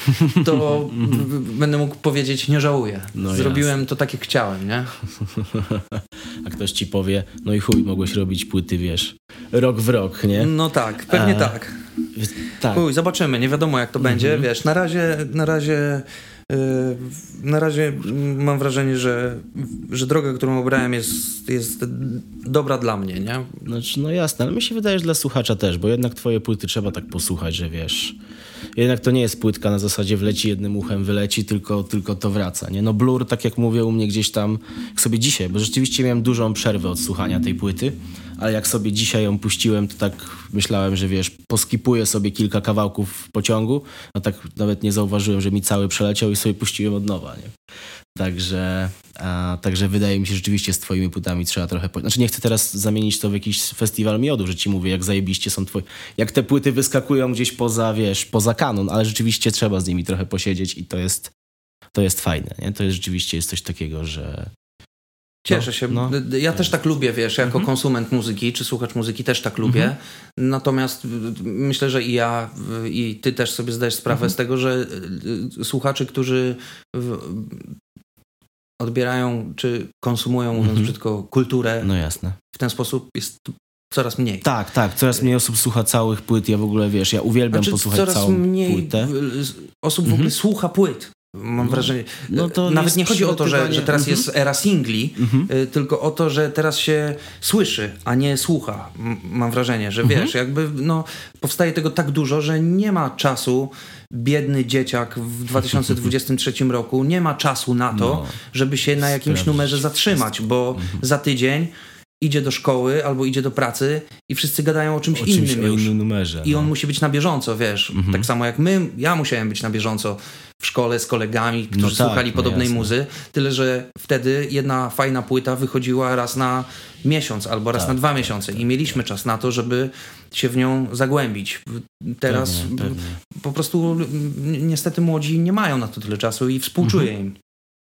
to w- będę mógł powiedzieć, nie żałuję. No Zrobiłem to tak, jak chciałem, nie? A ktoś ci powie, no i chuj, mogłeś robić płyty, wiesz, rok w rok, nie? No tak, pewnie A, tak. Tak. Chuj, zobaczymy, nie wiadomo jak to będzie, wiesz, na razie, na razie, yy, na razie mam wrażenie, że, że droga, którą obrałem jest, jest dobra dla mnie, nie? Znaczy, no jasne, ale mi się wydaje, że dla słuchacza też, bo jednak twoje płyty trzeba tak posłuchać, że wiesz, jednak to nie jest płytka na zasadzie wleci jednym uchem, wyleci, tylko, tylko to wraca, nie? No Blur, tak jak mówię, u mnie gdzieś tam, jak sobie dzisiaj, bo rzeczywiście miałem dużą przerwę od słuchania tej płyty, ale jak sobie dzisiaj ją puściłem, to tak myślałem, że wiesz, poskipuję sobie kilka kawałków w pociągu, a tak nawet nie zauważyłem, że mi cały przeleciał i sobie puściłem od nowa, nie? Także, a, także wydaje mi się, że rzeczywiście z twoimi płytami trzeba trochę... Po... Znaczy nie chcę teraz zamienić to w jakiś festiwal miodu, że ci mówię, jak zajebiście są twoje... Jak te płyty wyskakują gdzieś poza, wiesz, poza kanon, ale rzeczywiście trzeba z nimi trochę posiedzieć i to jest, to jest fajne, nie? To jest rzeczywiście jest coś takiego, że... Cieszę No, się. no. D- ja też tak lubię, wiesz, jako Mhm. konsument muzyki, czy słuchacz muzyki też tak lubię. Natomiast y, myślę, że i ja, i ty też sobie zdajesz sprawę Mhm. z tego, że y, y, słuchacze, którzy odbierają, czy konsumują, mówiąc Mhm. brzydko, kulturę No jasne. w ten sposób jest coraz mniej. Tak, tak. Coraz mniej osób słucha całych płyt. Ja w ogóle, wiesz, ja uwielbiam Znaczy, posłuchać coraz całą mniej płytę. osób w ogóle słucha płyt. Mam No, wrażenie. no to Nawet nie chodzi o to, że, że teraz Mhm. jest era singli, y, tylko o to, że teraz się słyszy, a nie słucha. Mam wrażenie, że Mhm. wiesz, jakby no, powstaje tego tak dużo, że nie ma czasu. Biedny dzieciak w 2023 roku nie ma czasu na to, No. żeby się na jakimś numerze zatrzymać, bo Mhm. za tydzień idzie do szkoły albo idzie do pracy i wszyscy gadają o czymś O czymś, innym o już. innym numerze. I no. on musi być na bieżąco, wiesz. Mhm. Tak samo jak my, ja musiałem być na bieżąco w szkole z kolegami, którzy No tak, słuchali no podobnej jasne. muzy. Tyle, że wtedy jedna fajna płyta wychodziła raz na miesiąc albo raz Tak, na dwa tak, miesiące i mieliśmy czas na to, żeby się w nią zagłębić. Teraz Pewnie, pewnie. po prostu niestety młodzi nie mają na to tyle czasu i współczuję im.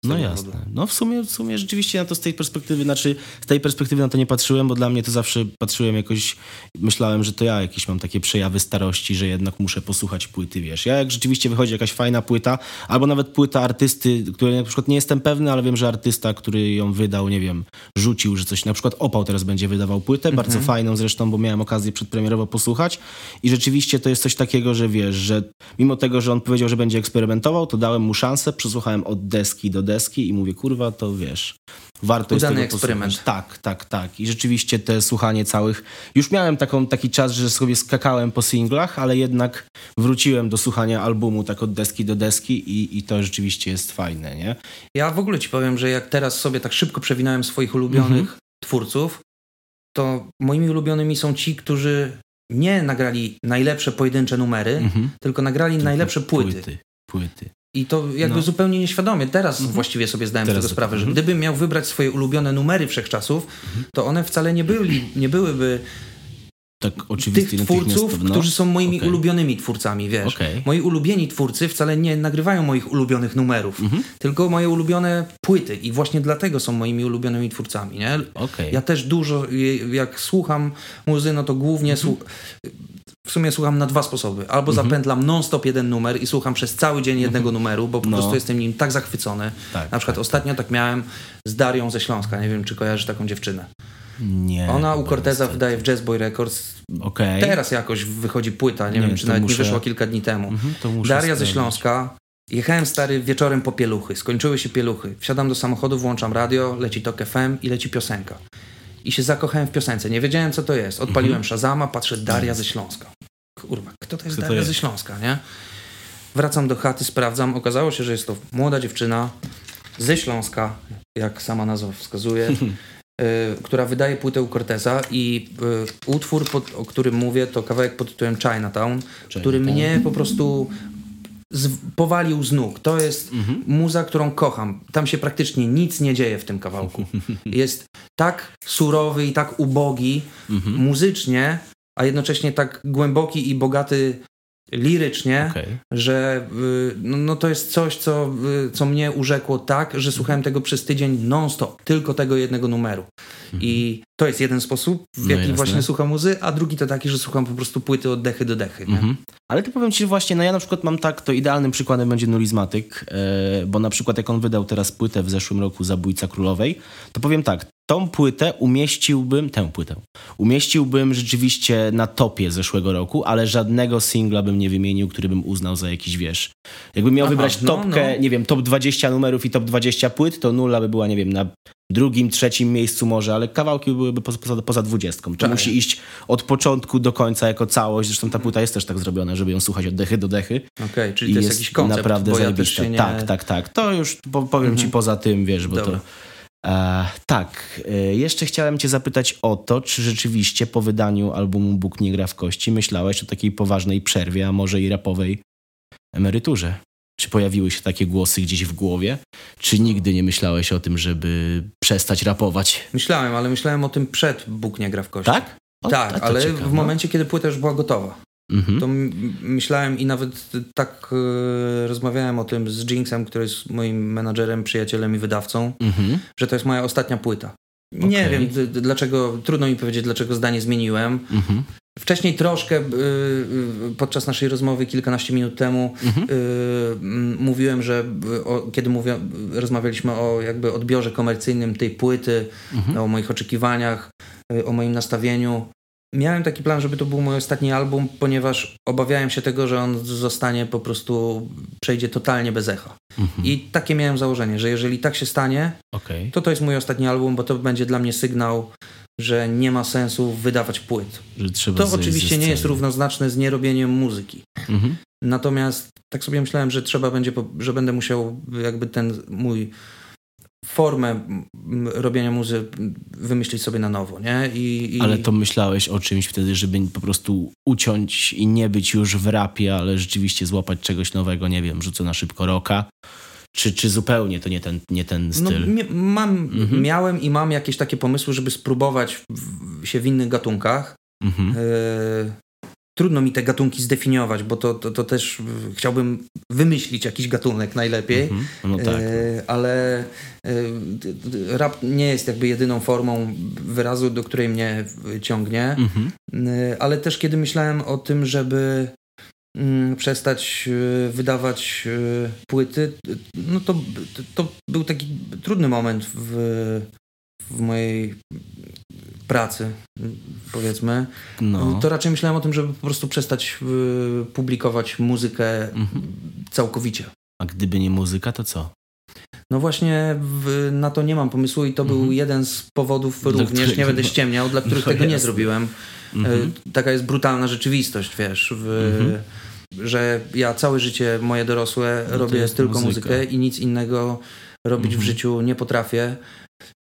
No jasne. No w sumie, w sumie rzeczywiście na to z tej perspektywy, znaczy z tej perspektywy na to nie patrzyłem, bo dla mnie to zawsze patrzyłem jakoś, myślałem, że to ja jakieś mam takie przejawy starości, że jednak muszę posłuchać płyty, wiesz. Ja jak rzeczywiście wychodzi jakaś fajna płyta, albo nawet płyta artysty, której na przykład nie jestem pewny, ale wiem, że artysta, który ją wydał, nie wiem, rzucił, że coś, na przykład Opał teraz będzie wydawał płytę, bardzo fajną zresztą, bo miałem okazję przedpremierowo posłuchać i rzeczywiście to jest coś takiego, że wiesz, że mimo tego, że on powiedział, że będzie eksperymentował, to dałem mu szansę, przesłuchałem od deski do deski i mówię, kurwa, to wiesz, warto jest Udany tego eksperyment. posłuchać. Tak, tak, tak. I rzeczywiście te słuchanie całych... Już miałem taką, taki czas, że sobie skakałem po singlach, ale jednak wróciłem do słuchania albumu tak od deski do deski i, i to rzeczywiście jest fajne, nie? Ja w ogóle ci powiem, że jak teraz sobie tak szybko przewinąłem swoich ulubionych Mhm. twórców, to moimi ulubionymi są ci, którzy nie nagrali najlepsze pojedyncze numery, Mhm. tylko nagrali najlepsze płyty. Płyty. Płyty. I to jakby No. zupełnie nieświadomie. Teraz właściwie sobie zdałem Teraz z tego sprawę, że mhm. gdybym miał wybrać swoje ulubione numery wszechczasów, to one wcale nie, byli, nie byłyby Tak tych twórców, którzy są moimi Okej. ulubionymi twórcami, wiesz. Okej. Moi ulubieni twórcy wcale nie nagrywają moich ulubionych numerów, Mhm. tylko moje ulubione płyty i właśnie dlatego są moimi ulubionymi twórcami, nie? Okej. Ja też dużo, jak słucham muzy, no to głównie Mhm. słu- w sumie słucham na dwa sposoby. Albo zapętlam non-stop jeden numer i słucham przez cały dzień jednego numeru, bo po Mhm. No. prostu jestem nim tak zachwycony. Tak, na przykład tak, ostatnio tak miałem z Darią ze Śląska. Nie wiem, czy kojarzysz taką dziewczynę. Nie. Ona u Corteza wydaje w Jazzboy Records. Okej. Teraz jakoś wychodzi płyta, nie, Nie, wiem, czy nawet muszę- nie wyszła kilka dni temu. Mhm, Daria ze. Śląska. Jechałem stary wieczorem po pieluchy. Skończyły się pieluchy. Wsiadam do samochodu, włączam radio, leci Tok FM i leci piosenka. i się zakochałem w piosence. Nie wiedziałem, co to jest. Odpaliłem mhm. Shazama, patrzę, Daria ze Śląska. Kurwa, kto to jest kto to ze Śląska, nie? Wracam do chaty, sprawdzam. Okazało się, że jest to młoda dziewczyna ze Śląska, jak sama nazwa wskazuje, y, która wydaje płytę u Corteza i y, utwór, pod, o którym mówię, to kawałek pod tytułem Chinatown, Chinatown. który mnie po prostu z, powalił z nóg. To jest mhm. muza, którą kocham. Tam się praktycznie nic nie dzieje w tym kawałku. Jest tak surowy i tak ubogi mhm. muzycznie, a jednocześnie tak głęboki i bogaty lirycznie, okay. że y, no, no, to jest coś, co, y, co mnie urzekło tak, że słuchałem tego przez tydzień non-stop, tylko tego jednego numeru. Mhm. I to jest jeden sposób, w no jaki właśnie słucham muzy, a drugi to taki, że słucham po prostu płyty od dechy do dechy. Mhm. Ale to powiem ci właśnie, no ja na przykład mam tak, to idealnym przykładem będzie Nulizmatyk, e, bo na przykład jak on wydał teraz płytę w zeszłym roku Zabójca Królowej, to powiem tak, tą płytę umieściłbym, tę płytę, umieściłbym rzeczywiście na topie zeszłego roku, ale żadnego singla bym nie wymienił, który bym uznał za jakiś, wiesz, jakbym miał Aha, wybrać no, topkę, no. nie wiem, top 20 numerów i top 20 płyt, to nula by była, nie wiem, na drugim, trzecim miejscu może, ale kawałki byłyby poza, poza dwudziestką. To tak. musi iść od początku do końca jako całość. Zresztą ta płyta jest też tak zrobiona, żeby ją słuchać od dechy do dechy. Okej, okay, czyli I to jest, jest jakiś koncept, naprawdę zajebista. Nie... Tak, tak, tak. To już powiem mhm. ci poza tym, wiesz, bo Dobra. to... E, tak, e, jeszcze chciałem Cię zapytać o to, czy rzeczywiście po wydaniu albumu Bóg nie gra w kości myślałeś o takiej poważnej przerwie, a może i rapowej emeryturze? Czy pojawiły się takie głosy gdzieś w głowie? Czy nigdy nie myślałeś o tym, żeby przestać rapować? Myślałem, ale myślałem o tym przed Bóg nie gra w kości. Tak? O, tak, ale ciekawe. w momencie, kiedy płyta już była gotowa. Mhm. To myślałem i nawet tak e, rozmawiałem o tym z Jinxem, który jest moim menadżerem, przyjacielem i wydawcą, mhm. że to jest moja ostatnia płyta. Okay. Nie wiem dlaczego, trudno mi powiedzieć, dlaczego zdanie zmieniłem. Mhm. Wcześniej troszkę y, y, podczas naszej rozmowy kilkanaście minut temu mhm. y, mówiłem, że o, kiedy mówię, rozmawialiśmy o jakby odbiorze komercyjnym tej płyty, mhm. o moich oczekiwaniach, o moim nastawieniu. Miałem taki plan, żeby to był mój ostatni album, ponieważ obawiałem się tego, że on zostanie po prostu, przejdzie totalnie bez echa. Mhm. I takie miałem założenie, że jeżeli tak się stanie, okay. to to jest mój ostatni album, bo to będzie dla mnie sygnał, że nie ma sensu wydawać płyt. to oczywiście nie jest równoznaczne z nierobieniem muzyki. Mhm. Natomiast tak sobie myślałem, że trzeba będzie, że będę musiał jakby ten mój formę robienia muzy wymyślić sobie na nowo, nie? I, i... Ale to myślałeś o czymś wtedy, żeby po prostu uciąć i nie być już w rapie, ale rzeczywiście złapać czegoś nowego, nie wiem, rzucę na szybko roka, czy, czy zupełnie to nie ten, nie ten no, styl? No, mam, mhm. Miałem i mam jakieś takie pomysły, żeby spróbować w, się w innych gatunkach. Mhm. E, trudno mi te gatunki zdefiniować, bo to, to, to, też chciałbym wymyślić jakiś gatunek najlepiej. Mhm. No tak. E, ale e, rap nie jest jakby jedyną formą wyrazu, do której mnie ciągnie. Mhm. E, ale też kiedy myślałem o tym, żeby Mm, przestać e, wydawać e, płyty, no to, to był taki trudny moment w, w mojej pracy, powiedzmy. No. To raczej myślałem o tym, żeby po prostu przestać e, publikować muzykę mhm. całkowicie. A gdyby nie muzyka, to co? No właśnie w, na to nie mam pomysłu i to mhm. był jeden z powodów dla również, których... nie będę ściemniał, dla których no tego jasne. nie zrobiłem. Mhm. Taka jest brutalna rzeczywistość, wiesz. W, mhm że ja całe życie moje dorosłe no robię tylko muzyka. muzykę i nic innego robić mhm. w życiu nie potrafię.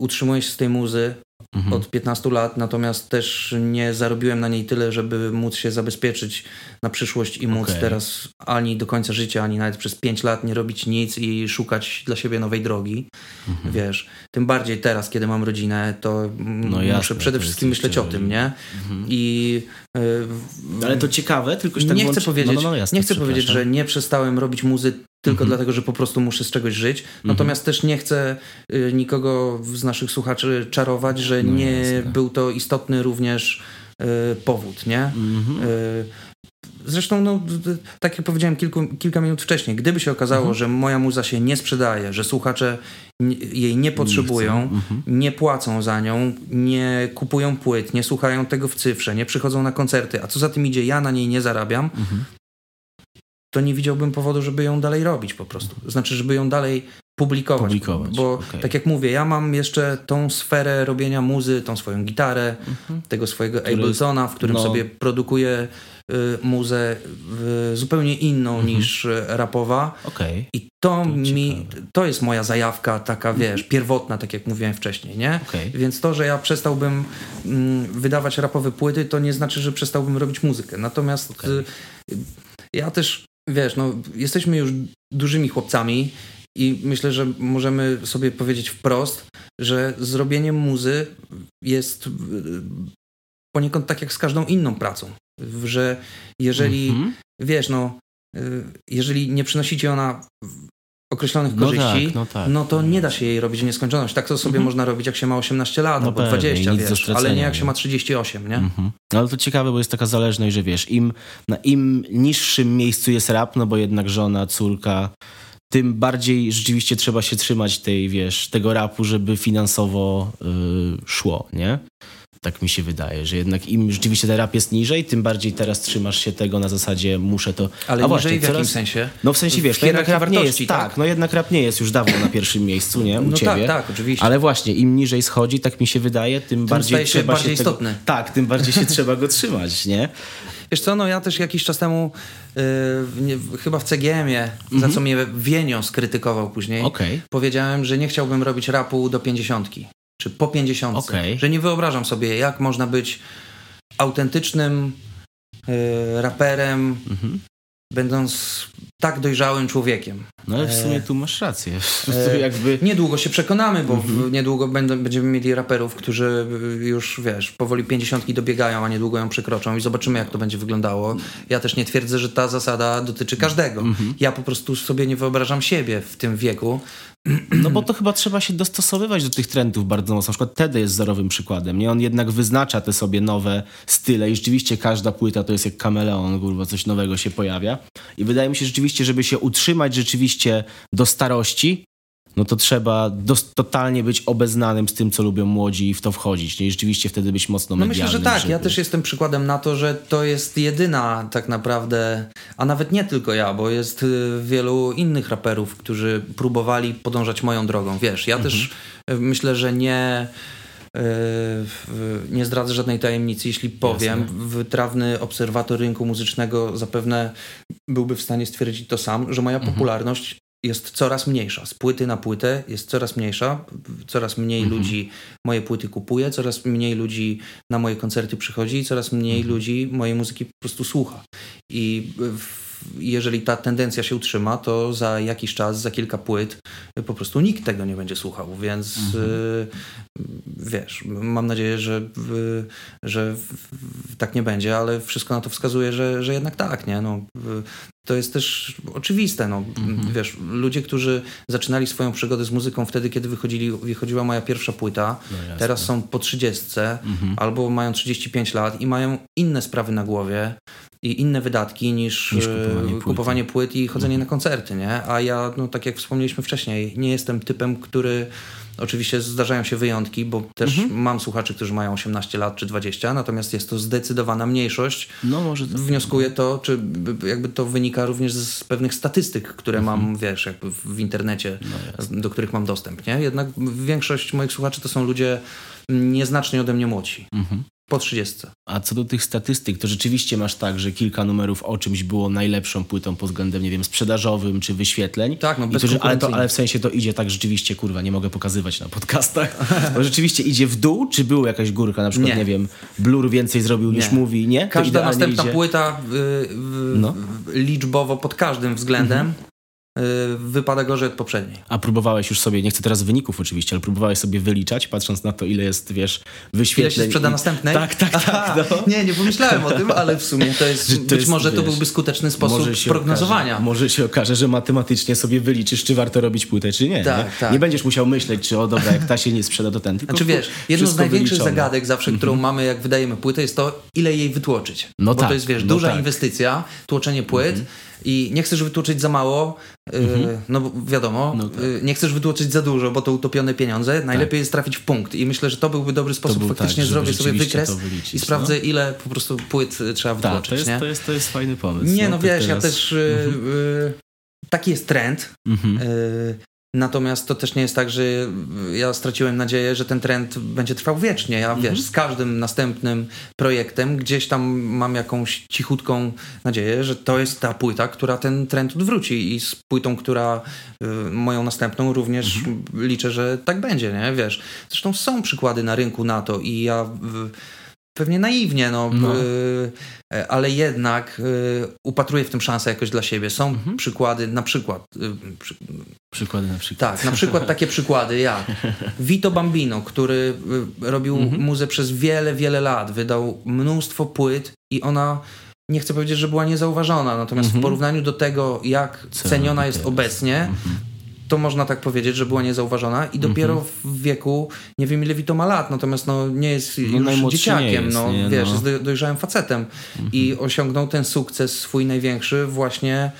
Utrzymuję się z tej muzy, mhm. od 15 lat, natomiast też nie zarobiłem na niej tyle, żeby móc się zabezpieczyć na przyszłość i móc okay. teraz ani do końca życia, ani nawet przez 5 lat nie robić nic i szukać dla siebie nowej drogi. Mhm. Wiesz, tym bardziej teraz, kiedy mam rodzinę, to no jasne, muszę przede wszystkim myśleć o tym, nie? Mhm. I Ale to ciekawe, tylko że tak nie chcę powiedzieć, no, no, no jasne, nie chcę powiedzieć, że nie przestałem robić muzy tylko mhm. dlatego, że po prostu muszę z czegoś żyć. Mhm. Natomiast też nie chcę y, nikogo z naszych słuchaczy czarować, że no nie jasne. był to istotny również y, powód, nie? Mhm. Y, zresztą, no, tak jak powiedziałem kilku, kilka minut wcześniej, gdyby się okazało, mhm. że moja muza się nie sprzedaje, że słuchacze jej nie potrzebują, nie, mhm. nie, płacą za nią, nie kupują płyt, nie słuchają tego w cyfrze, nie przychodzą na koncerty, a co za tym idzie, ja na niej nie zarabiam, mhm to nie widziałbym powodu, żeby ją dalej robić po prostu. Znaczy, żeby ją dalej publikować. Publikować, Bo okej. tak jak mówię, ja mam jeszcze tą sferę robienia muzy, tą swoją gitarę, tego swojego Który- Abletona, w którym no. sobie produkuję muzę y, zupełnie inną niż y, rapowa. Okej. I to, To mi, ciekawe. to jest moja zajawka taka, wiesz, pierwotna, tak jak mówiłem wcześniej, nie? Okej. Więc to, że ja przestałbym mm, wydawać rapowe płyty, to nie znaczy, że przestałbym robić muzykę. Natomiast Okej. y, ja też, wiesz, no, jesteśmy już dużymi chłopcami i myślę, że możemy sobie powiedzieć wprost, że zrobienie muzy jest y, poniekąd tak jak z każdą inną pracą. Że jeżeli Mhm. wiesz, no, y, jeżeli nie przynosi ci ona określonych No korzyści, tak, no tak. no to nie da się jej robić w nieskończoność. Tak to sobie Mhm. można robić, jak się ma 18 lat No albo pewnie, 20, nic do wiesz, ale nie jak się ma 38, nie? Mhm. No ale to ciekawe, bo jest taka zależność, że wiesz, im na im niższym miejscu jest rap, no bo jednak żona, córka, tym bardziej rzeczywiście trzeba się trzymać tej, wiesz, tego rapu, żeby finansowo y, szło, nie? Tak mi się wydaje, że jednak im rzeczywiście ten rap jest niżej, tym bardziej teraz trzymasz się tego na zasadzie muszę to... Ale A niżej właśnie, w jakim sensie? No w sensie, wiesz, W to jednak rap nie jest, tak, tak? no jednak rap nie jest już dawno na pierwszym miejscu, nie? U No ciebie. tak, tak, oczywiście. Ale właśnie, im niżej schodzi, tak mi się wydaje, tym, bardziej staje się trzeba bardziej się tego, istotny. Tak, tym bardziej się trzeba go trzymać, nie? Wiesz co, no ja też jakiś czas temu y, nie, chyba w CGM-ie, za co mnie Wienio skrytykował później, Mhm. Okej. powiedziałem, że nie chciałbym robić rapu do pięćdziesiątki, czy po pięćdziesiątce. Okej. Że nie wyobrażam sobie, jak można być autentycznym y, raperem, Mhm. będąc tak dojrzałym człowiekiem. No ale w E, sumie tu masz rację. E, jakby... Niedługo się przekonamy, bo Mhm. niedługo będą, będziemy mieli raperów, którzy y, już, wiesz, powoli pięćdziesiątki dobiegają, a niedługo ją przekroczą i zobaczymy, jak to będzie wyglądało. Ja też nie twierdzę, że ta zasada dotyczy każdego. Mhm. Ja po prostu sobie nie wyobrażam siebie w tym wieku. No bo to chyba trzeba się dostosowywać do tych trendów bardzo mocno. Na przykład Tedy jest wzorowym przykładem. Nie? On jednak wyznacza te sobie nowe style i rzeczywiście każda płyta to jest jak kameleon, kurwa, coś nowego się pojawia. I wydaje mi się rzeczywiście, żeby się utrzymać rzeczywiście do starości, no to trzeba dos- totalnie być obeznanym z tym, co lubią młodzi i w to wchodzić. Nie? I rzeczywiście wtedy być mocno No myślę, że tak. żeby- Ja też jestem przykładem na to, że to jest jedyna tak naprawdę, a nawet nie tylko ja, bo jest y, wielu innych raperów, którzy próbowali podążać moją drogą. Wiesz, ja też y, myślę, że nie. y, Nie zdradzę żadnej tajemnicy, jeśli powiem. Wytrawny obserwator rynku muzycznego zapewne byłby w stanie stwierdzić to sam, że moja popularność jest coraz mniejsza. Z płyty na płytę jest coraz mniejsza. Coraz mniej ludzi moje płyty kupuje, coraz mniej ludzi na moje koncerty przychodzi i coraz mniej ludzi mojej muzyki po prostu słucha. I w, jeżeli ta tendencja się utrzyma, to za jakiś czas, za kilka płyt y, po prostu nikt tego nie będzie słuchał, więc y, wiesz, mam nadzieję, że, że tak nie będzie, ale wszystko na to wskazuje, że, że jednak tak, nie? No, to jest też oczywiste, no, wiesz, ludzie, którzy zaczynali swoją przygodę z muzyką wtedy, kiedy wychodzili, wychodziła moja pierwsza płyta, No teraz są po 30 Mhm. albo mają 35 lat i mają inne sprawy na głowie i inne wydatki niż, Niż e, kupowanie kupowanie płyt i chodzenie na koncerty, nie? A ja, no tak jak wspomnieliśmy wcześniej, nie jestem typem, który Oczywiście zdarzają się wyjątki, bo też mam słuchaczy, którzy mają 18 lat czy 20, natomiast jest to zdecydowana mniejszość. No może to... Wnioskuję to, czy jakby to wynika również z pewnych statystyk, które mam, wiesz, jakby w internecie, do których mam dostęp, nie? Jednak większość moich słuchaczy to są ludzie nieznacznie ode mnie młodsi. Mhm. Po 30. A co do tych statystyk, to rzeczywiście masz tak, że kilka numerów o czymś było najlepszą płytą pod względem, nie wiem, sprzedażowym czy wyświetleń. Tak, no, I to, że, ale, to, ale w sensie to idzie tak rzeczywiście, kurwa, nie mogę pokazywać na podcastach. To rzeczywiście idzie w dół, czy była jakaś górka? Na przykład, nie, Nie. wiem, Blur więcej zrobił niż Nie. mówi, nie? Każda następna idzie. płyta y, y, No. liczbowo pod każdym względem Mhm. Y, wypada gorzej od poprzedniej. A próbowałeś już sobie, nie chcę teraz wyników oczywiście, ale próbowałeś sobie wyliczać, patrząc na to, ile jest, wiesz, wyświetleń. Ile się sprzeda i- następnej? Tak, tak, tak. Aha, No. Nie, nie pomyślałem o tym, ale w sumie to jest, to być jest, może to wiesz, byłby skuteczny sposób prognozowania. Okaże, może się okaże, że matematycznie sobie wyliczysz, czy warto robić płytę, czy nie. Tak, nie? tak. nie będziesz musiał myśleć, czy o dobra, jak ta się nie sprzeda, to ten. Tylko Znaczy wiesz, jedną z największych wyliczone. Zagadek zawsze, którą mamy jak wydajemy płytę jest to, ile jej wytłoczyć. No Bo tak, to jest, wiesz, no duża tak. Inwestycja, tłoczenie płyt i nie chcesz wytłoczyć za mało, yy, no bo wiadomo, No tak. yy, nie chcesz wytłoczyć za dużo, bo to utopione pieniądze. Najlepiej jest trafić w punkt i myślę, że to byłby dobry sposób. był Faktycznie tak, zrobię sobie wykres wyliczyć, i sprawdzę, ile po prostu płyt y, trzeba Tak, wytłoczyć, to jest, nie? to, jest, to jest fajny pomysł. Nie, no to wiesz, ja teraz- też... Yy, yy, taki jest trend. Mhm. Natomiast to też nie jest tak, że ja straciłem nadzieję, że ten trend będzie trwał wiecznie. Ja wiesz, z każdym następnym projektem gdzieś tam mam jakąś cichutką nadzieję, że to jest ta płyta, która ten trend odwróci i z płytą, która y, moją następną również liczę, że tak będzie, nie? Wiesz. Zresztą są przykłady na rynku na to i ja y, pewnie naiwnie, no, no. Y, ale jednak y, upatruję w tym szansę jakoś dla siebie. Są mhm. przykłady, na przykład. Y, przy, przykłady na przykład. Tak, na przykład takie przykłady jak Vito Bambino, który robił mhm. muzę przez wiele, wiele lat, wydał mnóstwo płyt i ona nie chcę powiedzieć, że była niezauważona, natomiast mhm. w porównaniu do tego, jak ceniona jest obecnie, mhm to można tak powiedzieć, że była niezauważona i dopiero mm -hmm. w wieku, nie wiem ile Vito ma lat, natomiast no, nie jest no, już dzieciakiem, jest, no, nie, wiesz, no. jest dojrzałym facetem mm -hmm. i osiągnął ten sukces swój największy właśnie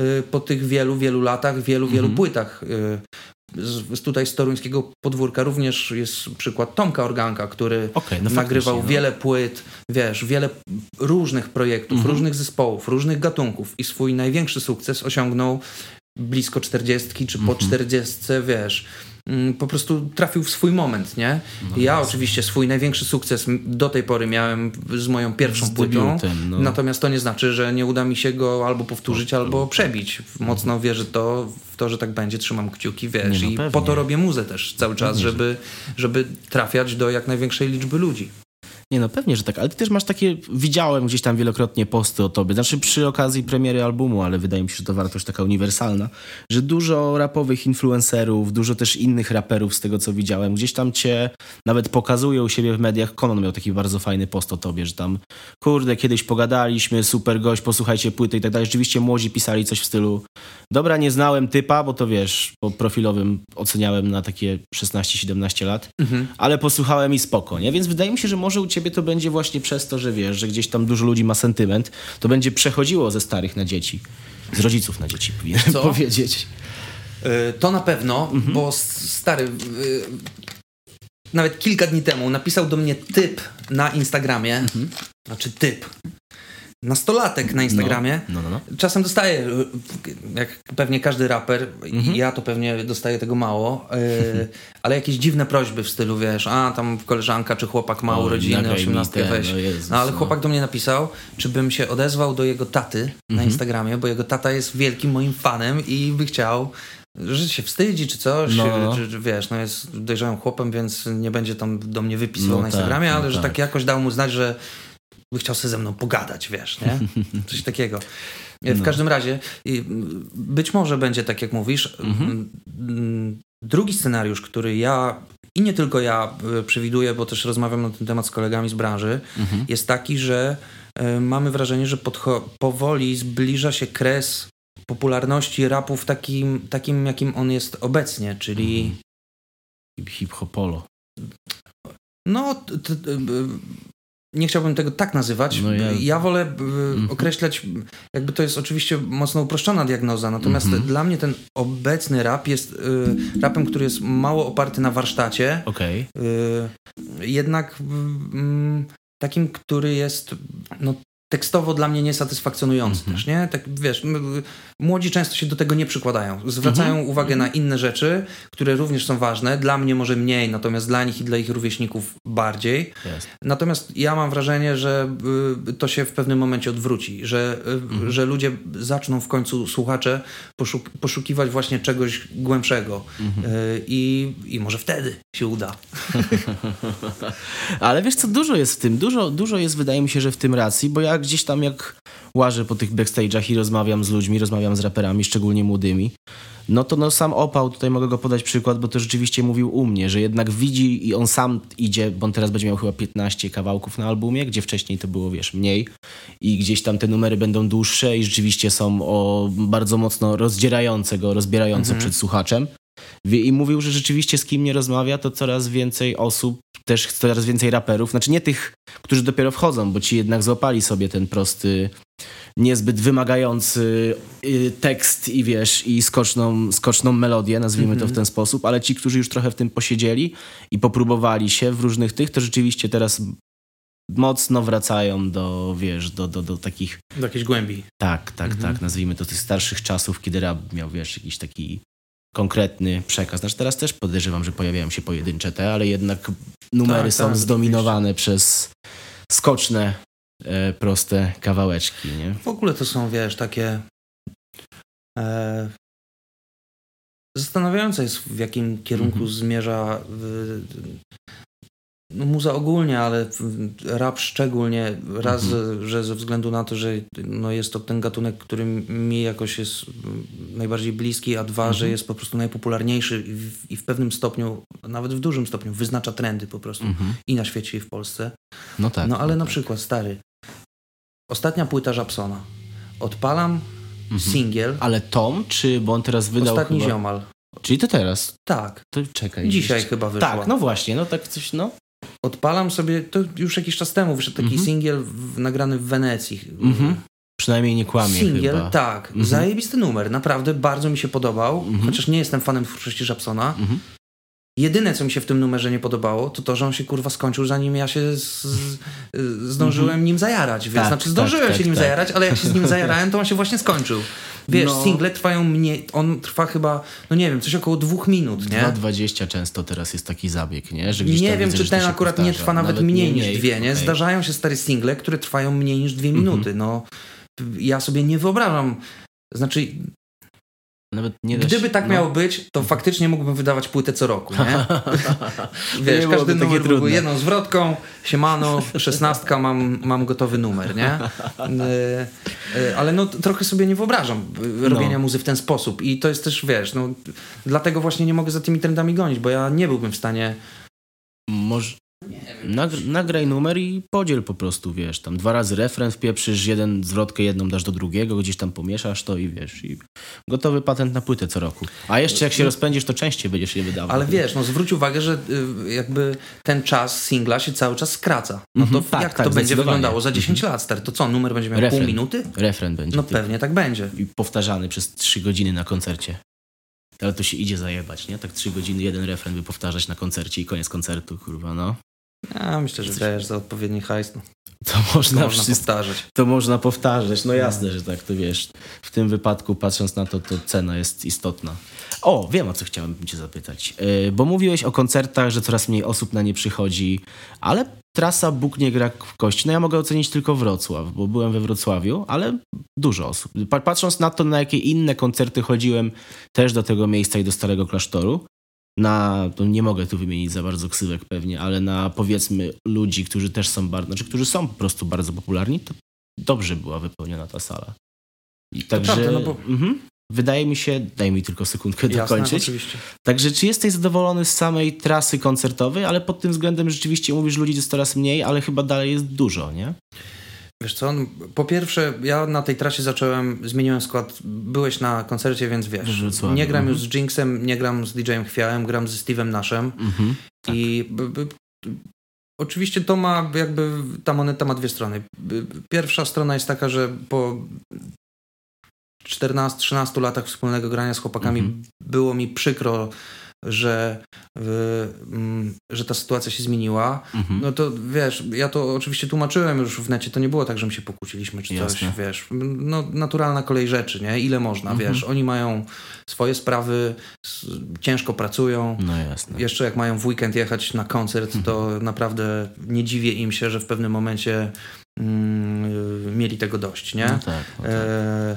y, po tych wielu, wielu latach, wielu, mm -hmm. wielu mhm. płytach. Y, z, tutaj z toruńskiego podwórka również jest przykład Tomka Organka, który okay, no nagrywał no. wiele płyt, wiesz, wiele różnych projektów, mhm. różnych zespołów, różnych gatunków i swój największy sukces osiągnął blisko czterdziestki, czy po mhm. czterdziestce, wiesz, mm, po prostu trafił w swój moment, nie? No ja jest. oczywiście swój największy sukces do tej pory miałem z moją pierwszą z płytą, no. natomiast to nie znaczy, że nie uda mi się go albo powtórzyć, albo przebić. Mocno wierzę to, w to, że tak będzie, trzymam kciuki, wiesz, no i po to robię muzę też cały czas, żeby, żeby trafiać do jak największej liczby ludzi. Nie no, pewnie, że tak, ale ty też masz takie, widziałem gdzieś tam wielokrotnie posty o tobie, znaczy przy okazji premiery albumu, ale wydaje mi się, że to wartość taka uniwersalna, że dużo rapowych influencerów, dużo też innych raperów z tego, co widziałem, gdzieś tam cię nawet pokazują u siebie w mediach. Konon miał taki bardzo fajny post o tobie, że tam, kurde, kiedyś pogadaliśmy, super gość, posłuchajcie płyty i tak dalej. Rzeczywiście młodzi pisali coś w stylu, dobra, nie znałem typa, bo to wiesz, po profilowym oceniałem na takie 16-17 lat, mhm. ale posłuchałem i spoko, nie? Więc wydaje mi się, że może u ciebie to będzie właśnie przez to, że wiesz, że gdzieś tam dużo ludzi ma sentyment, to będzie przechodziło ze starych na dzieci. Z rodziców na dzieci, powinienem Co? powiedzieć. Yy, to na pewno, mhm. bo stary... Yy, nawet kilka dni temu napisał do mnie typ na Instagramie, mhm. znaczy typ, nastolatek na Instagramie. No, no, no, no. Czasem dostaję, jak pewnie każdy raper, mhm. ja to pewnie dostaję tego mało, yy, ale jakieś dziwne prośby w stylu, wiesz, a tam koleżanka czy chłopak ma urodziny, 18 weź. No, Jezus, no ale no. chłopak do mnie napisał, czy bym się odezwał do jego taty mhm. na Instagramie, bo jego tata jest wielkim moim fanem i by chciał że się wstydzi czy coś, no. czy, czy, wiesz, no jest dojrzałym chłopem, więc nie będzie tam do mnie wypisywał no na Instagramie, tak, ale no że tak. tak jakoś dał mu znać, że by chciał sobie ze mną pogadać, wiesz, nie? Coś takiego. W no. każdym razie, być może będzie tak, jak mówisz. Mhm. Drugi scenariusz, który ja i nie tylko ja e, przewiduję, bo też rozmawiam na ten temat z kolegami z branży, mhm. jest taki, że e, mamy wrażenie, że powoli zbliża się kres popularności rapu w takim, takim jakim on jest obecnie, czyli... Mhm. Hip-hopolo. No, nie chciałbym tego tak nazywać. No ja... ja... wolę mm -hmm. określać, jakby to jest oczywiście mocno uproszczona diagnoza, natomiast -hmm. dla mnie ten obecny rap jest y, rapem, który jest mało oparty na warsztacie. Okay. Y, jednak y, takim, który jest no, tekstowo dla mnie niesatysfakcjonujący mm -hmm. też, nie? Tak, wiesz, młodzi często się do tego nie przykładają. Zwracają mm -hmm. uwagę na inne rzeczy, które również są ważne. Dla mnie może mniej, natomiast dla nich i dla ich rówieśników bardziej. Yes. Natomiast ja mam wrażenie, że y, to się w pewnym momencie odwróci, że, mm -hmm. że ludzie zaczną w końcu, słuchacze, poszuk poszukiwać właśnie czegoś głębszego. Mhm. Y, I, I może wtedy się uda. Ale wiesz co, dużo jest w tym. Dużo, dużo jest, wydaje mi się, że w tym racji, bo ja gdzieś tam jak łażę po tych backstage'ach i rozmawiam z ludźmi, rozmawiam z raperami, szczególnie młodymi, no to no sam Opał, tutaj mogę go podać przykład, bo to rzeczywiście mówił u mnie, że jednak widzi i on sam idzie, bo on teraz będzie miał chyba 15 kawałków na albumie, gdzie wcześniej to było, wiesz, mniej i gdzieś tam te numery będą dłuższe i rzeczywiście są o bardzo mocno rozdzierające go, rozbierające mhm. przed słuchaczem. I mówił, że rzeczywiście z kim nie rozmawia, to coraz więcej osób, też coraz więcej raperów, znaczy nie tych, którzy dopiero wchodzą, bo ci jednak złapali sobie ten prosty, niezbyt wymagający y, tekst i wiesz, i skoczną, skoczną melodię, nazwijmy mm -hmm. to w mhm. ten sposób, ale ci, którzy już trochę w tym posiedzieli i popróbowali się w różnych tych, to rzeczywiście teraz mocno wracają do, wiesz, do, do, do takich... Do jakiejś głębi. Tak, tak, mm -hmm. tak, nazwijmy to tych starszych czasów, kiedy rap miał, wiesz, jakiś taki konkretny przekaz. Znaczy teraz też podejrzewam, że pojawiają się pojedyncze te, ale jednak numery Tak, są tak, zdominowane przez skoczne, e, proste kawałeczki, nie? W ogóle to są, wiesz, takie. E, zastanawiające jest, w jakim kierunku Mhm. zmierza y, no, muza ogólnie, ale rap szczególnie. Raz, Mhm. że ze względu na to, że no, jest to ten gatunek, który mi jakoś jest najbardziej bliski, a dwa, że Mhm. jest po prostu najpopularniejszy i w, i w pewnym stopniu, nawet w dużym stopniu, wyznacza trendy po prostu Mhm. i na świecie, i w Polsce. No tak. no ale na tak. przykład, stary, ostatnia płyta Żabsona. Odpalam Mhm. singiel, Ale Tom, czy, bo on teraz wydał ostatni chyba... ziomal. Czyli to teraz. Tak, To czekaj. dzisiaj jeszcze- chyba wyszła. Tak, no właśnie, no tak coś, no. Odpalam sobie, to już jakiś czas temu wyszedł taki Mhm. singiel w, nagrany w Wenecji. Mhm. Przynajmniej nie kłamie Singiel, chyba. tak. Mhm. Zajebisty numer, naprawdę bardzo mi się podobał, Mhm. chociaż nie jestem fanem twórczości Żabsona. Mhm. Jedyne, co mi się w tym numerze nie podobało, to to, że on się kurwa skończył, zanim ja się z, z, zdążyłem nim zajarać. Więc, Tak, znaczy, zdążyłem tak, się tak, nim tak. zajarać, ale jak się z nim zajarałem, to on się właśnie skończył. Wiesz, No. single trwają mniej, on trwa chyba, no nie wiem, coś około dwóch minut, nie? 2,20 często teraz jest taki zabieg, nie? Że gdzieś Nie wiem, widzę, czy ten akurat nie powtarza. trwa nawet, mniej, niż dwie, nie? okej. Zdarzają się stare single, które trwają mniej niż dwie Mhm. minuty, no. Ja sobie nie wyobrażam, znaczy, Nawet nie gdyby się- tak no. miało być, to faktycznie mógłbym wydawać płótę co roku, nie? nie Wiesz, byłoby każdy numer byłby jedną zwrotką, siemano, szesnastka, mam, mam gotowy numer, nie? E, e, Ale no trochę sobie nie wyobrażam e, robienia No. muzy w ten sposób i to jest też, wiesz, no dlatego właśnie nie mogę za tymi trendami gonić, bo ja nie byłbym w stanie Może... Nagr nagraj numer i podziel po prostu, wiesz, tam dwa razy refren wpieprzysz, jeden zwrotkę jedną dasz do drugiego, gdzieś tam pomieszasz to i wiesz, i gotowy patent na płytę co roku. A jeszcze jak się rozpędzisz, to częściej będziesz je wydawał. Ale wiesz, no zwróć uwagę, że y, jakby ten czas singla się cały czas skraca. No to Mhm, tak, jak tak, to będzie zdecydowanie. wyglądało za 10 lat, stary? To co, numer będzie miał Refren. pół minuty? Refren będzie No pewnie tak będzie. i powtarzany przez trzy godziny na koncercie. Ale to się idzie zajebać, nie? Tak trzy godziny jeden refren by powtarzać na koncercie i koniec koncertu, kurwa, no. Ja myślę, że wiesz, za odpowiedni hajs no, To to można, można wszystko, powtarzać. to można powtarzać, no jasne, że tak, to wiesz. W tym wypadku, patrząc na to, to cena jest istotna. O, wiem o co chciałem cię zapytać. Yy, bo mówiłeś o koncertach, że coraz mniej osób na nie przychodzi, ale trasa Bóg nie gra w kości. No ja mogę ocenić tylko Wrocław, bo byłem we Wrocławiu, ale dużo osób. Pa- Patrząc na to, na jakie inne koncerty chodziłem też do tego miejsca i do Starego Klasztoru, na, to nie mogę tu wymienić za bardzo ksywek pewnie, ale na powiedzmy ludzi, którzy też są bardzo, znaczy którzy są po prostu bardzo popularni, to dobrze była wypełniona ta sala. I także, prawda, no bo- mhm, wydaje mi się, daj mi tylko sekundkę Jasne, dokończyć. oczywiście. Także czy jesteś zadowolony z samej trasy koncertowej, ale pod tym względem rzeczywiście mówisz, ludzi jest coraz mniej, ale chyba dalej jest dużo, nie? Wiesz co, no, po pierwsze, ja na tej trasie zacząłem, zmieniłem skład. Byłeś na koncercie, więc wiesz. Nie gram już mhm. z Jinxem, nie gram z DJ-em Chwiałem, gram ze Steve'em Naszem. Mhm. Tak. I b, b, oczywiście to ma jakby, ta moneta ma dwie strony. Pierwsza strona jest taka, że po 14-13 latach wspólnego grania z chłopakami Mhm. było mi przykro, że, y, że ta sytuacja się zmieniła. Mhm. No to wiesz, ja to oczywiście tłumaczyłem już w necie, to nie było tak, że my się pokłóciliśmy czy coś, Jasne. wiesz. No naturalna kolej rzeczy, nie? Ile można, Mhm. wiesz. Oni mają swoje sprawy, ciężko pracują. No jasne. Jeszcze jak mają w weekend jechać na koncert, to naprawdę nie dziwię im się, że w pewnym momencie mm, mieli tego dość, nie? No tak, no tak. E,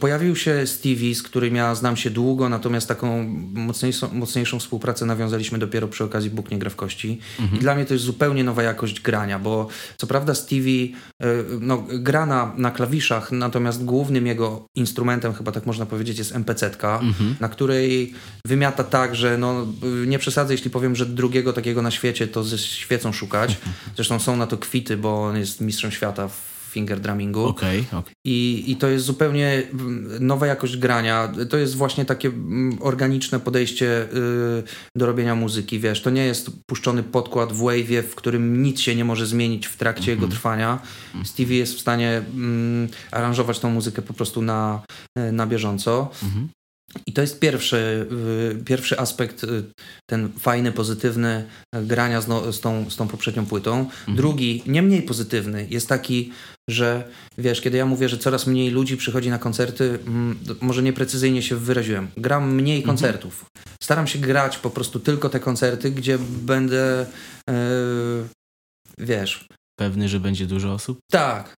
Pojawił się Stevie, z którym ja znam się długo, natomiast taką mocniejszą, mocniejszą współpracę nawiązaliśmy dopiero przy okazji Bóg nie gra w kości. Mhm. I dla mnie to jest zupełnie nowa jakość grania, bo co prawda Stevie e, no, gra na, na klawiszach, natomiast głównym jego instrumentem, chyba tak można powiedzieć, jest MPC-tka, Mhm. na której wymiata tak, że no, nie przesadzę, jeśli powiem, że drugiego takiego na świecie to ze świecą szukać. Zresztą są na to kwity, bo on jest mistrzem świata w finger drummingu. Okej, okej. I, I to jest zupełnie mm, nowa jakość grania. To jest właśnie takie mm, organiczne podejście y, do robienia muzyki. Wiesz, to nie jest puszczony podkład w wave'ie, w którym nic się nie może zmienić w trakcie jego trwania. Stevie jest w stanie mm, aranżować tą muzykę po prostu na, na bieżąco. Mhm. I to jest pierwszy, pierwszy aspekt, y, ten fajny, pozytywny y, grania z, no, z, tą, z tą poprzednią płytą. Mhm. Drugi, nie mniej pozytywny, jest taki, że wiesz, kiedy ja mówię, że coraz mniej ludzi przychodzi na koncerty, mm, to może nieprecyzyjnie się wyraziłem. Gram mniej Mhm. koncertów. Staram się grać po prostu tylko te koncerty, gdzie będę, yy, wiesz, Pewny, że będzie dużo osób? tak,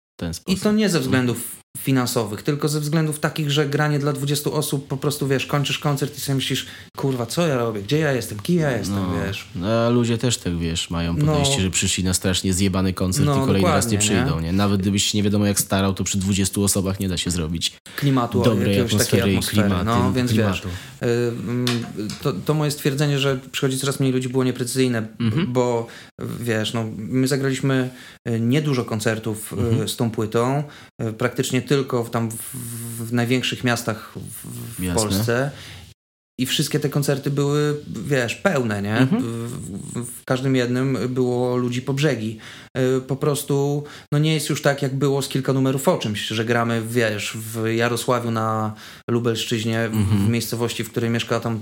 i to nie ze względów finansowych, tylko ze względów takich, że granie dla 20 osób, po prostu wiesz, kończysz koncert i sobie myślisz, kurwa, co ja robię, gdzie ja jestem, kim ja jestem, No, wiesz. no, a ludzie też tak, wiesz, mają No. podejście, że przyszli na strasznie zjebany koncert No, i kolejny raz nie dokładnie, nie? przyjdą, nie? Nawet gdybyś się nie wiadomo jak starał, to przy 20 osobach nie da się zrobić Klimatu, dobrej jakiegoś takiej atmosfery atmosfery, klimatu. no, więc wiesz, klimatu. y, mm, to, to moje stwierdzenie, że przychodzi coraz mniej ludzi było nieprecyzyjne, Mhm. bo wiesz, no, my zagraliśmy y, niedużo koncertów y, Mhm. z tą płytą, y, tylko w, tam w, w największych miastach w, w. Polsce. I wszystkie te koncerty były, wiesz, pełne, nie? Mhm. W każdym jednym było ludzi po brzegi. Y, Po prostu, no nie jest już tak, jak było z kilka numerów o czymś, że gramy, wiesz, w Jarosławiu na Lubelszczyźnie, w- Mhm. w miejscowości, w której mieszka tam,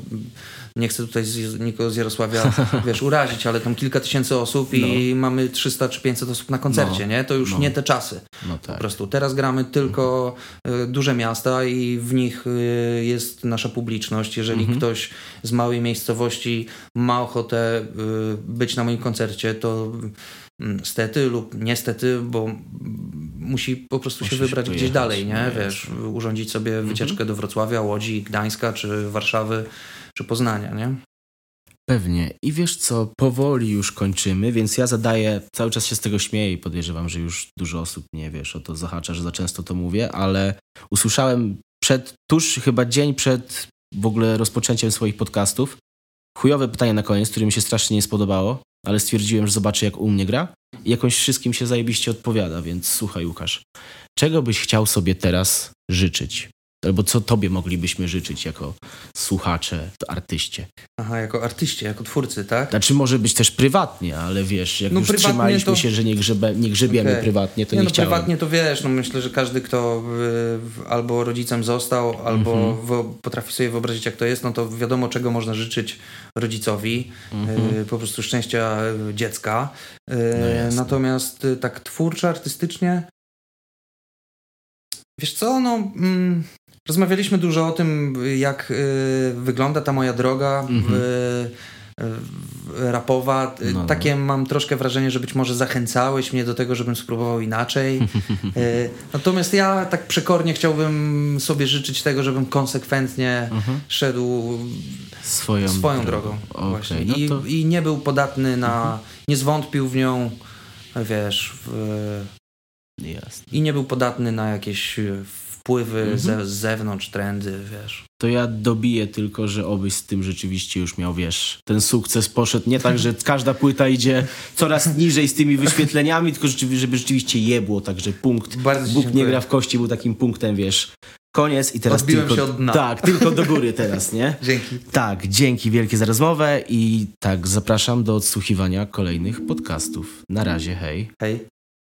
nie chcę tutaj z, nikogo z Jarosławia, wiesz, urazić, ale tam kilka tysięcy osób i mamy 300 czy 500 osób na koncercie, No. nie? To już No. nie te czasy. No Po tak. prostu teraz gramy tylko y, duże miasta i w nich y, jest nasza publiczność. Jeżeli Mhm. ktoś z małej miejscowości ma ochotę być na moim koncercie, to stety lub niestety, bo mm, musi po prostu Musi się wybrać gdzieś pojechać, dalej, nie? no Wiesz, urządzić sobie wycieczkę do Wrocławia, Łodzi, Gdańska, czy Warszawy, czy Poznania, nie? Pewnie. I wiesz co, powoli już kończymy, więc ja zadaję, cały czas się z tego śmieję i podejrzewam, że już dużo osób nie wiesz, o to zahacza, że za często to mówię, ale usłyszałem przed, tuż chyba dzień przed w ogóle rozpoczęciem swoich podcastów, chujowe pytanie na koniec, które mi się strasznie nie spodobało, ale stwierdziłem, że zobaczę jak u mnie gra i jakoś wszystkim się zajebiście odpowiada, więc słuchaj Łukasz, czego byś chciał sobie teraz życzyć? Albo co tobie moglibyśmy życzyć jako słuchacze, artyście? Aha, jako artyście, jako twórcy, tak? Znaczy może być też prywatnie, ale wiesz, jak No już trzymaliśmy to- się, że nie, grzebe, nie grzebiemy Okej. prywatnie, to nie, nie, no chciałem. prywatnie to wiesz, no myślę, że każdy, kto y, albo rodzicem został, albo Mhm. potrafi sobie wyobrazić, jak to jest, no to wiadomo, czego można życzyć rodzicowi. Mhm. y, po prostu szczęścia y, dziecka. Y, No natomiast y, tak twórczo, artystycznie wiesz co, no mm, rozmawialiśmy dużo o tym, jak y, wygląda ta moja droga Mhm. w, y, rapowa. Y, No, no. Takie mam troszkę wrażenie, że być może zachęcałeś mnie do tego, żebym spróbował inaczej. Y, Natomiast ja tak przekornie chciałbym sobie życzyć tego, żebym konsekwentnie Mhm. szedł Swoją, swoją drogą. Okej, właśnie. no I, to I nie był podatny na. Nie zwątpił w nią, wiesz, w, i nie był podatny na jakieś wpływy Mhm. ze, z zewnątrz, trendy, wiesz. To ja dobiję tylko, że obyś z tym rzeczywiście już miał, wiesz, ten sukces poszedł nie tak, że każda płyta idzie coraz niżej z tymi wyświetleniami, tylko żeby rzeczywiście jebło, także punkt. Bardzo Bóg nie gra w kości był takim punktem, wiesz, koniec i teraz Odbiłem tylko... się od dna. Tak, tylko do góry teraz, nie? Dzięki. Tak, dzięki wielkie za rozmowę i tak, zapraszam do odsłuchiwania kolejnych podcastów. Na razie, hej. Hej.